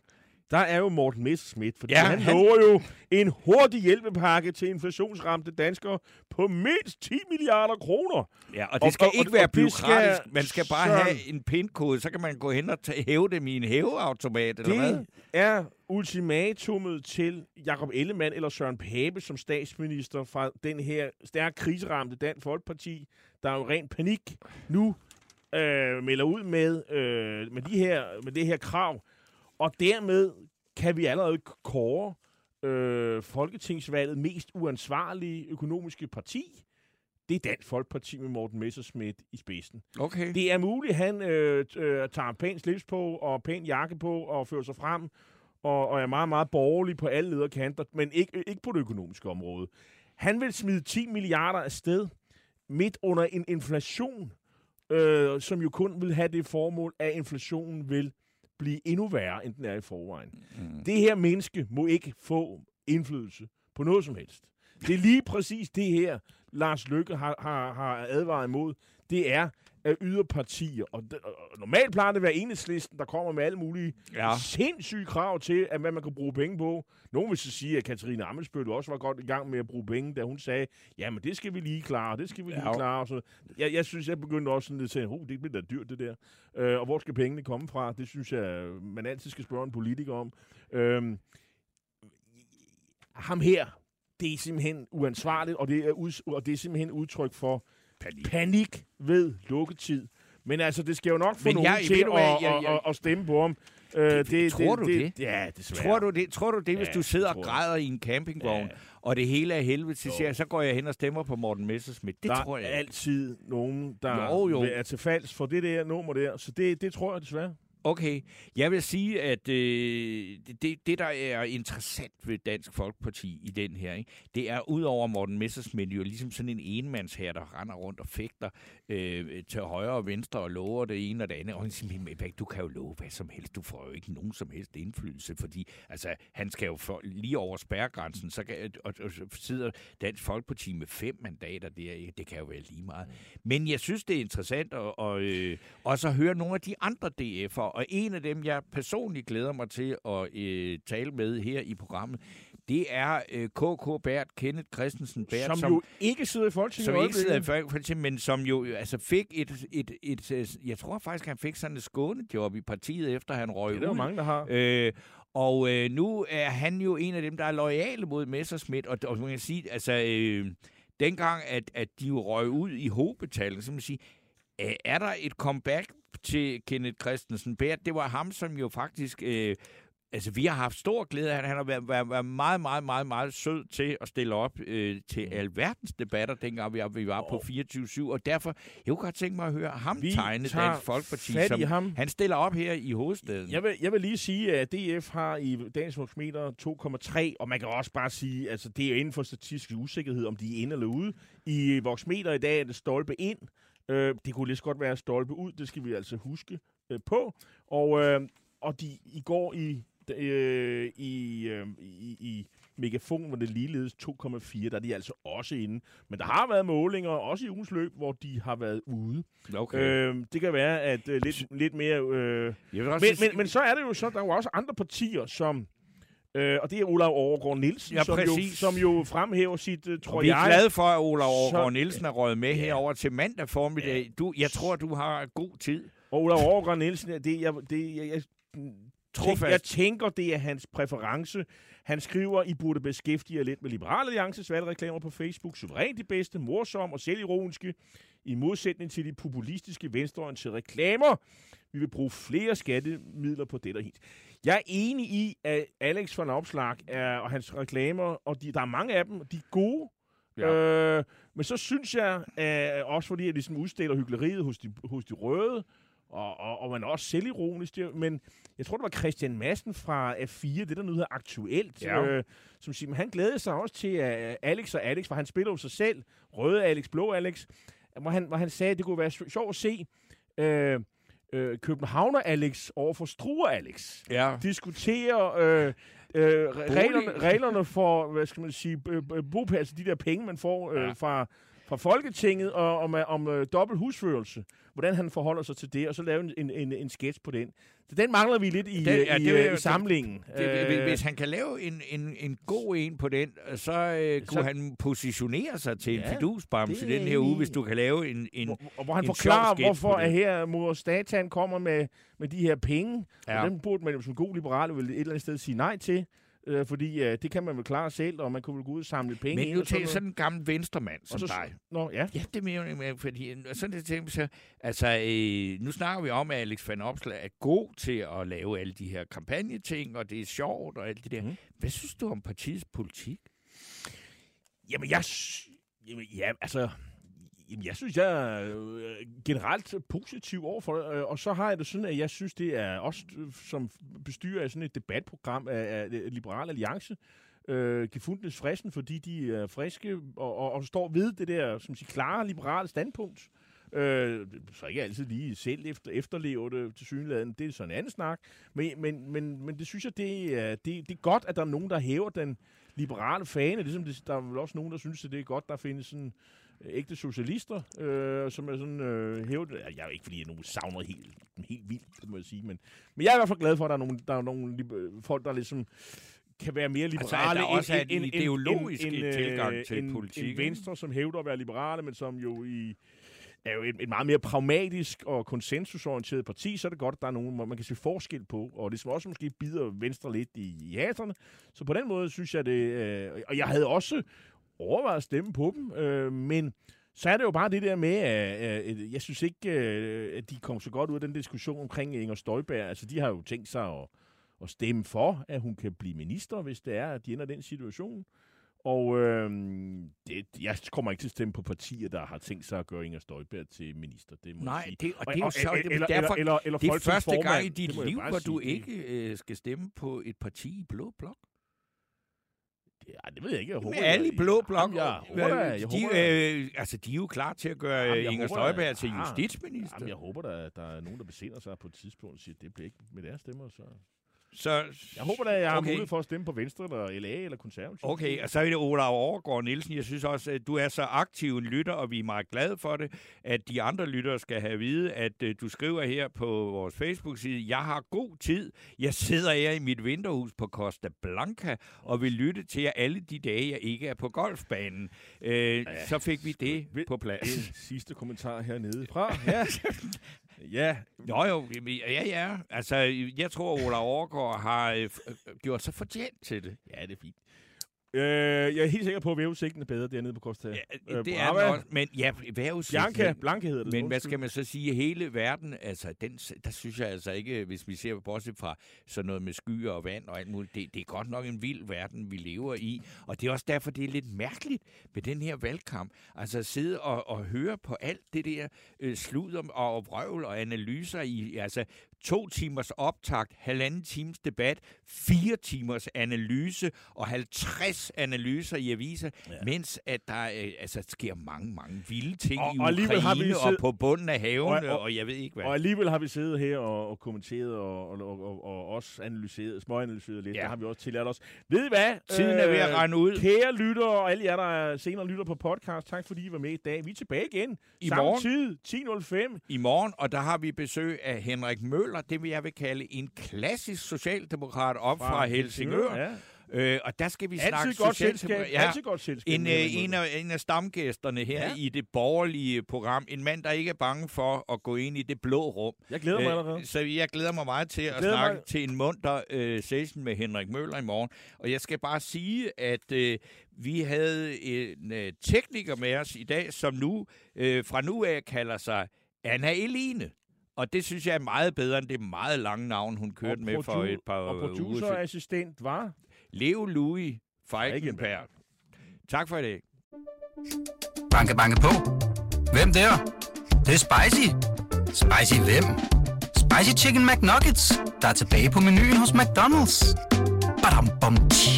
Der er jo Morten Messerschmidt, fordi Ja, han, han- lover jo en hurtig hjælpepakke til inflationsramte danskere på mindst 10 milliarder kroner. Ja, og Og- det skal og- ikke og være skal- byråkratisk. Man skal bare Søren- have en pindkode, så kan man gå hen og tage, hæve dem i en hæveautomat, eller hvad? Det er ultimatummet til Jakob Ellemann eller Søren Pape som statsminister fra den her stærkt kriseramte Dansk Folkeparti, der er jo ren panik nu øh, melder ud med, øh, med, de her, med det her krav. Og dermed kan vi allerede kåre øh, Folketingsvalget mest uansvarlige økonomiske parti. Det er Dansk Folkeparti med Morten Messerschmidt i spidsen. Okay. Det er muligt, at han øh, øh, tager pæn slips på og pæn jakke på og fører sig frem og, og er meget, meget borgerlig på alle lederkanter, men ikke, ikke på det økonomiske område. Han vil smide 10 milliarder af sted midt under en inflation, øh, som jo kun vil have det formål, at inflationen vil blive endnu værre, end den er i forvejen. Mm. Det her menneske må ikke få indflydelse på noget som helst. Det er lige præcis det her, Lars Lykke har, har, har advaret imod. Det er af yderpartier. Og, det, og normalt plejer det at være enhedslisten, der kommer med alle mulige Ja. sindssyge krav til, at hvad man kan bruge penge på. Nogen vil så sige, at Katarina Amelsbøl også var godt i gang med at bruge penge, da hun sagde, jamen det skal vi lige klare, det skal vi lige Ja. klare. Og så. Jeg, jeg synes, jeg begyndte også sådan lidt til, oh, det bliver da dyrt det der. Øh, og hvor skal pengene komme fra? Det synes jeg, man altid skal spørge en politiker om. Øhm, ham her, det er simpelthen uansvarligt, og det er, ud, og det er simpelthen udtryk for panik, panik ved lukketid. Men altså, det skal jo nok få Men nogen jeg- til at, jeg- at, jeg- at, stemme på ham. Øh, det, tror du det? Ja, desværre. Tror du det, tror du det hvis Ja, du sidder det og jeg. græder i en campingvogn, Ja. og det hele er helvede til, siger, så går jeg hen og stemmer på Morten Messerschmidt. Det der tror jeg. er altid nogen, der Jo, jo. er til falds for det der nummer der. Så det, det tror jeg desværre. Okay, jeg vil sige, at øh, det, det, der er interessant ved Dansk Folkeparti i den her, ikke, det er udover Morten Messersmith jo ligesom sådan en enmandsherre, der render rundt og fægter øh, til højre og venstre og lover det ene og det andet. Og han siger, "Men Bæk, du kan jo love hvad som helst. Du får jo ikke nogen som helst indflydelse, fordi altså, han skal jo for, lige over spærregrænsen, så kan, og, og, så sidder Dansk Folkeparti med fem mandater der. Det kan jo være lige meget. Men jeg synes, det er interessant at, og, øh, også at høre nogle af de andre DF'er, og en af dem, jeg personligt glæder mig til at øh, tale med her i programmet, det er øh, KK Bert, Kenneth Christensen Bert, Som, som, jo ikke sidder i Folketinget som ikke sidder i. Folketinget, men som jo altså fik et, et, et, et, jeg tror faktisk, han fik sådan et skånejob i partiet, efter han røg Det er der ud. mange, der har. Øh, og øh, nu er han jo en af dem, der er lojale mod Messerschmidt, og, og man kan sige, altså, øh, dengang, at, at de jo røg ud i hovedbetaling, så man sige, øh, er der et comeback til Kenneth Christensen Bært? Det var ham, som jo faktisk... Øh, Altså, vi har haft stor glæde af, at han har været, været, været meget, meget, meget, meget sød til at stille op øh, til Mm. alverdens debatter, dengang vi, vi var på 24-7, og derfor, jeg kunne godt tænke mig at høre ham Vi tegne Dansk Folkeparti, som ham. han stiller op her i hovedstaden. Jeg vil, jeg vil lige sige, at DF har i dagens voksmeter 2,3, og man kan også bare sige, altså det er inden for statistisk usikkerhed, om de er inde eller ude. I voksmeter i dag er det stolpe ind. Øh, det kunne lige så godt være stolpe ud, det skal vi altså huske øh, på. Og, øh, og de, i går i, øh, i, øh, i, i Megafon var det ligeledes 2,4, der er de altså også inde. Men der har været målinger, også i ugens løb, hvor de har været ude. Okay. Øh, det kan være, at øh, lidt, lidt mere... Øh, men, men, men så er det jo så, der er jo også andre partier, som Øh, og det er Olav Overgaard Nielsen, Ja, som, jo, som jo fremhæver sit, uh, tror Og vi er jeg... glade for, at Ola Overgaard Nielsen er røget med Ja. herover til mandag formiddag. Du, jeg tror, du har god tid. Og Olav Overgaard Nielsen, det, jeg, det, jeg, jeg, Trofast. jeg tænker, det er hans præference. Han skriver, I burde beskæftige jer lidt med Liberale Alliances valgreklamer på Facebook. Suverænt de bedste, morsomme og selvironiske. I modsætning til de populistiske venstreorienterede reklamer. Vi vil bruge flere skattemidler på det og hit. Jeg er enig i, at Alex von Opslag er, og hans reklamer, og de, der er mange af dem, de er gode. Ja. Øh, men så synes jeg, øh, også fordi jeg ligesom udstiller hyggeleriet hos de, hos de røde, og, og, og man er også selvironisk, men jeg tror, det var Christian Madsen fra F4, det der nu hedder Aktuelt, Ja. øh, som siger, han glædede sig også til uh, Alex og Alex, for han spiller jo sig selv, røde Alex, blå Alex, hvor han, hvor han sagde, at det kunne være sj- sjovt at se øh, øh, Københavner Alex over for Struer Alex Ja. diskutere øh, øh, reglerne, reglerne for, hvad skal man sige, øh, øh, bopæl, altså de der penge, man får øh, Ja. fra, fra Folketinget, og om, om øh, dobbelt husførelse. Hvordan han forholder sig til det, og så lave en, en, en, en sketch på den. Så den mangler vi lidt i, Den- ja, i, det øh, jeg- i samlingen. Det, Øh, hvis han kan lave en, en, en god en på den, så øh, kunne Så- han positionere sig til en Ja, fidusbamse det den her uge, hvis i. du kan lave en... en hvor, og hvor han en forklarer, hvorfor at det. her mor Statan kommer med, med de her penge. Ja. Og dem burde man jo som god liberal vel et eller andet sted sige nej til. Øh, fordi øh, det kan man vel klare selv, og man kunne vel gå ud og samle penge men nu og sådan til sådan en gammel venstremand Og som så, dig. Nå, ja. Ja, det mener jeg, med, fordi øh, sådan det tænker jeg så, altså, øh, nu snakker vi om, at Alex van Opslag er god til at lave alle de her kampagneting, og det er sjovt og alt det der. Mm. Hvad synes du om partiets politik? Jamen, jeg... Jamen, ja, altså... Jamen, jeg synes, jeg er øh, generelt positiv overfor det, øh, og så har jeg det sådan, at jeg synes, det er også øh, som bestyrer af sådan et debatprogram af, Liberal Alliance, øh, gefundnes fristen, fordi de er friske og, og, og står ved det der, som siger, klare liberale standpunkt. Øh, så ikke altid lige selv efter, efterlever det til synligheden. Det er sådan en anden snak. Men, men, men, men det synes jeg, det er, det, det er godt, at der er nogen, der hæver den liberale fane. Ligesom det, der er vel også nogen, der synes, at det er godt, der findes sådan ægte socialister, øh, som er sådan øh, hævet. Jeg er ikke, fordi jeg nogen savner helt, helt vildt, det må jeg sige. Men, men jeg er i hvert fald glad for, at der er nogle, der er nogle folk, der ligesom kan være mere Altså, liberale der også end, en end, ideologisk end, end, tilgang øh, til end, politik, ikke? Venstre, som hævder at være liberale, men som jo i er jo et, et meget mere pragmatisk og konsensusorienteret parti, så er det godt, at der er nogen, man kan se forskel på, og det som også måske bider Venstre lidt i, i haterne. Så på den måde synes jeg det, øh, og jeg havde også overvejet at stemme på dem, øh, men så er det jo bare det der med, at øh, jeg synes ikke, øh, at de kom så godt ud af den diskussion omkring Inger Støjberg. Altså, de har jo tænkt sig at, at stemme for, at hun kan blive minister, hvis det er, at de ender den situation. Og øh, det, jeg kommer ikke til at stemme på partier, der har tænkt sig at gøre Inger Støjberg til minister. Det må Nej, sige. det, og det er jo så, eller, det, eller, derfor, eller, eller det er første folketingsformand. gang i dit liv, hvor du sige. Ikke øh, skal stemme på et parti i blå blok. Ja, det ved jeg ikke. Jeg håber, Med alle i jeg- blå blok. Jamen, jeg håber, da- jeg de, håber, øh, altså, de er jo klar til at gøre Jamen, jeg Inger håber da- Støjberg til justitsminister. Jamen, jeg håber, der, der er nogen, der besinder sig på et tidspunkt og siger, at det bliver ikke med deres stemmer. Så. Så, Jeg håber da, jeg har Okay. mulighed for at stemme på Venstre, eller LA, eller Konservativ. Okay, og så er det Olav Overgaard Nielsen. Jeg synes også, at du er så aktiv en lytter, og vi er meget glade for det, at de andre lyttere skal have at vide, at uh, du skriver her på vores Facebook-side, jeg har god tid. Jeg sidder her i mit vinterhus på Costa Blanca og vil lytte til jer alle de dage, jeg ikke er på golfbanen. Uh, ja, så fik vi det på plads. En sidste kommentar hernede fra. Ja. ja. Jo, jo, ja, ja. Altså, jeg tror, Olav Overgaard har øh, øh, gjort sig fortjent til det. Ja, det er fint. Øh, jeg er helt sikker på, at vævesigten er bedre dernede på Costa. Ja, øh, det er Brava. den også. Men ja, vejrudsigten- Bianca, Blanke hedder det. Men hvad skal man så sige? Hele verden, altså, den, der synes jeg altså ikke, hvis vi ser bortset fra sådan noget med skyer og vand og alt muligt, det, det er godt nok en vild verden, vi lever i. Og det er også derfor, det er lidt mærkeligt med den her valgkamp. Altså at sidde og, og høre på alt det der øh, sludder og vrøvl og analyser i, altså to timers optakt, halvanden times debat, fire timers analyse og 50 analyser i aviser, ja. mens at der øh, altså, sker mange, mange vilde ting Og- i og alligevel har vi Ukraine og siddet- på bunden af haven, Og- og, og- og, og jeg ved ikke hvad. Og alligevel har vi siddet her og, og kommenteret og, og, og, og, og også analyseret, småanalyseret lidt. Ja. Det har vi også tillært os. Ved I hvad? Tiden er ved at rende ud. Kære lyttere og alle jer, der er senere lytter på podcast, tak fordi I var med i dag. Vi er tilbage igen. I Samme morgen. tid, 10.05. I morgen, og der har vi besøg af Henrik Møller, Møller, det vil jeg vil kalde en klassisk socialdemokrat op fra, fra Helsingør. Ja. Øh, og der skal vi Altid snakke godt selskab. Ja, Altid godt selskab. en, øh, en, af, en af stamgæsterne her Ja. i det borgerlige program. En mand, der ikke er bange for at gå ind i det blå rum. Jeg glæder mig allerede. så jeg glæder mig meget til at glæder snakke mig- til en munter øh, session med Henrik Møller i morgen. Og jeg skal bare sige, at øh, vi havde en øh, tekniker med os i dag, som nu øh, fra nu af kalder sig Anna Eline. Og det synes jeg er meget bedre end det meget lange navn, hun kørte Og med for et par Og uger siden. producerassistent var... Leo Louis Feigenberg. Tak for i dag. Banke, banke på. Hvem der? Det, det er spicy. Spicy hvem? Spicy Chicken McNuggets, der er tilbage på menuen hos McDonald's. Badum, bom, tji.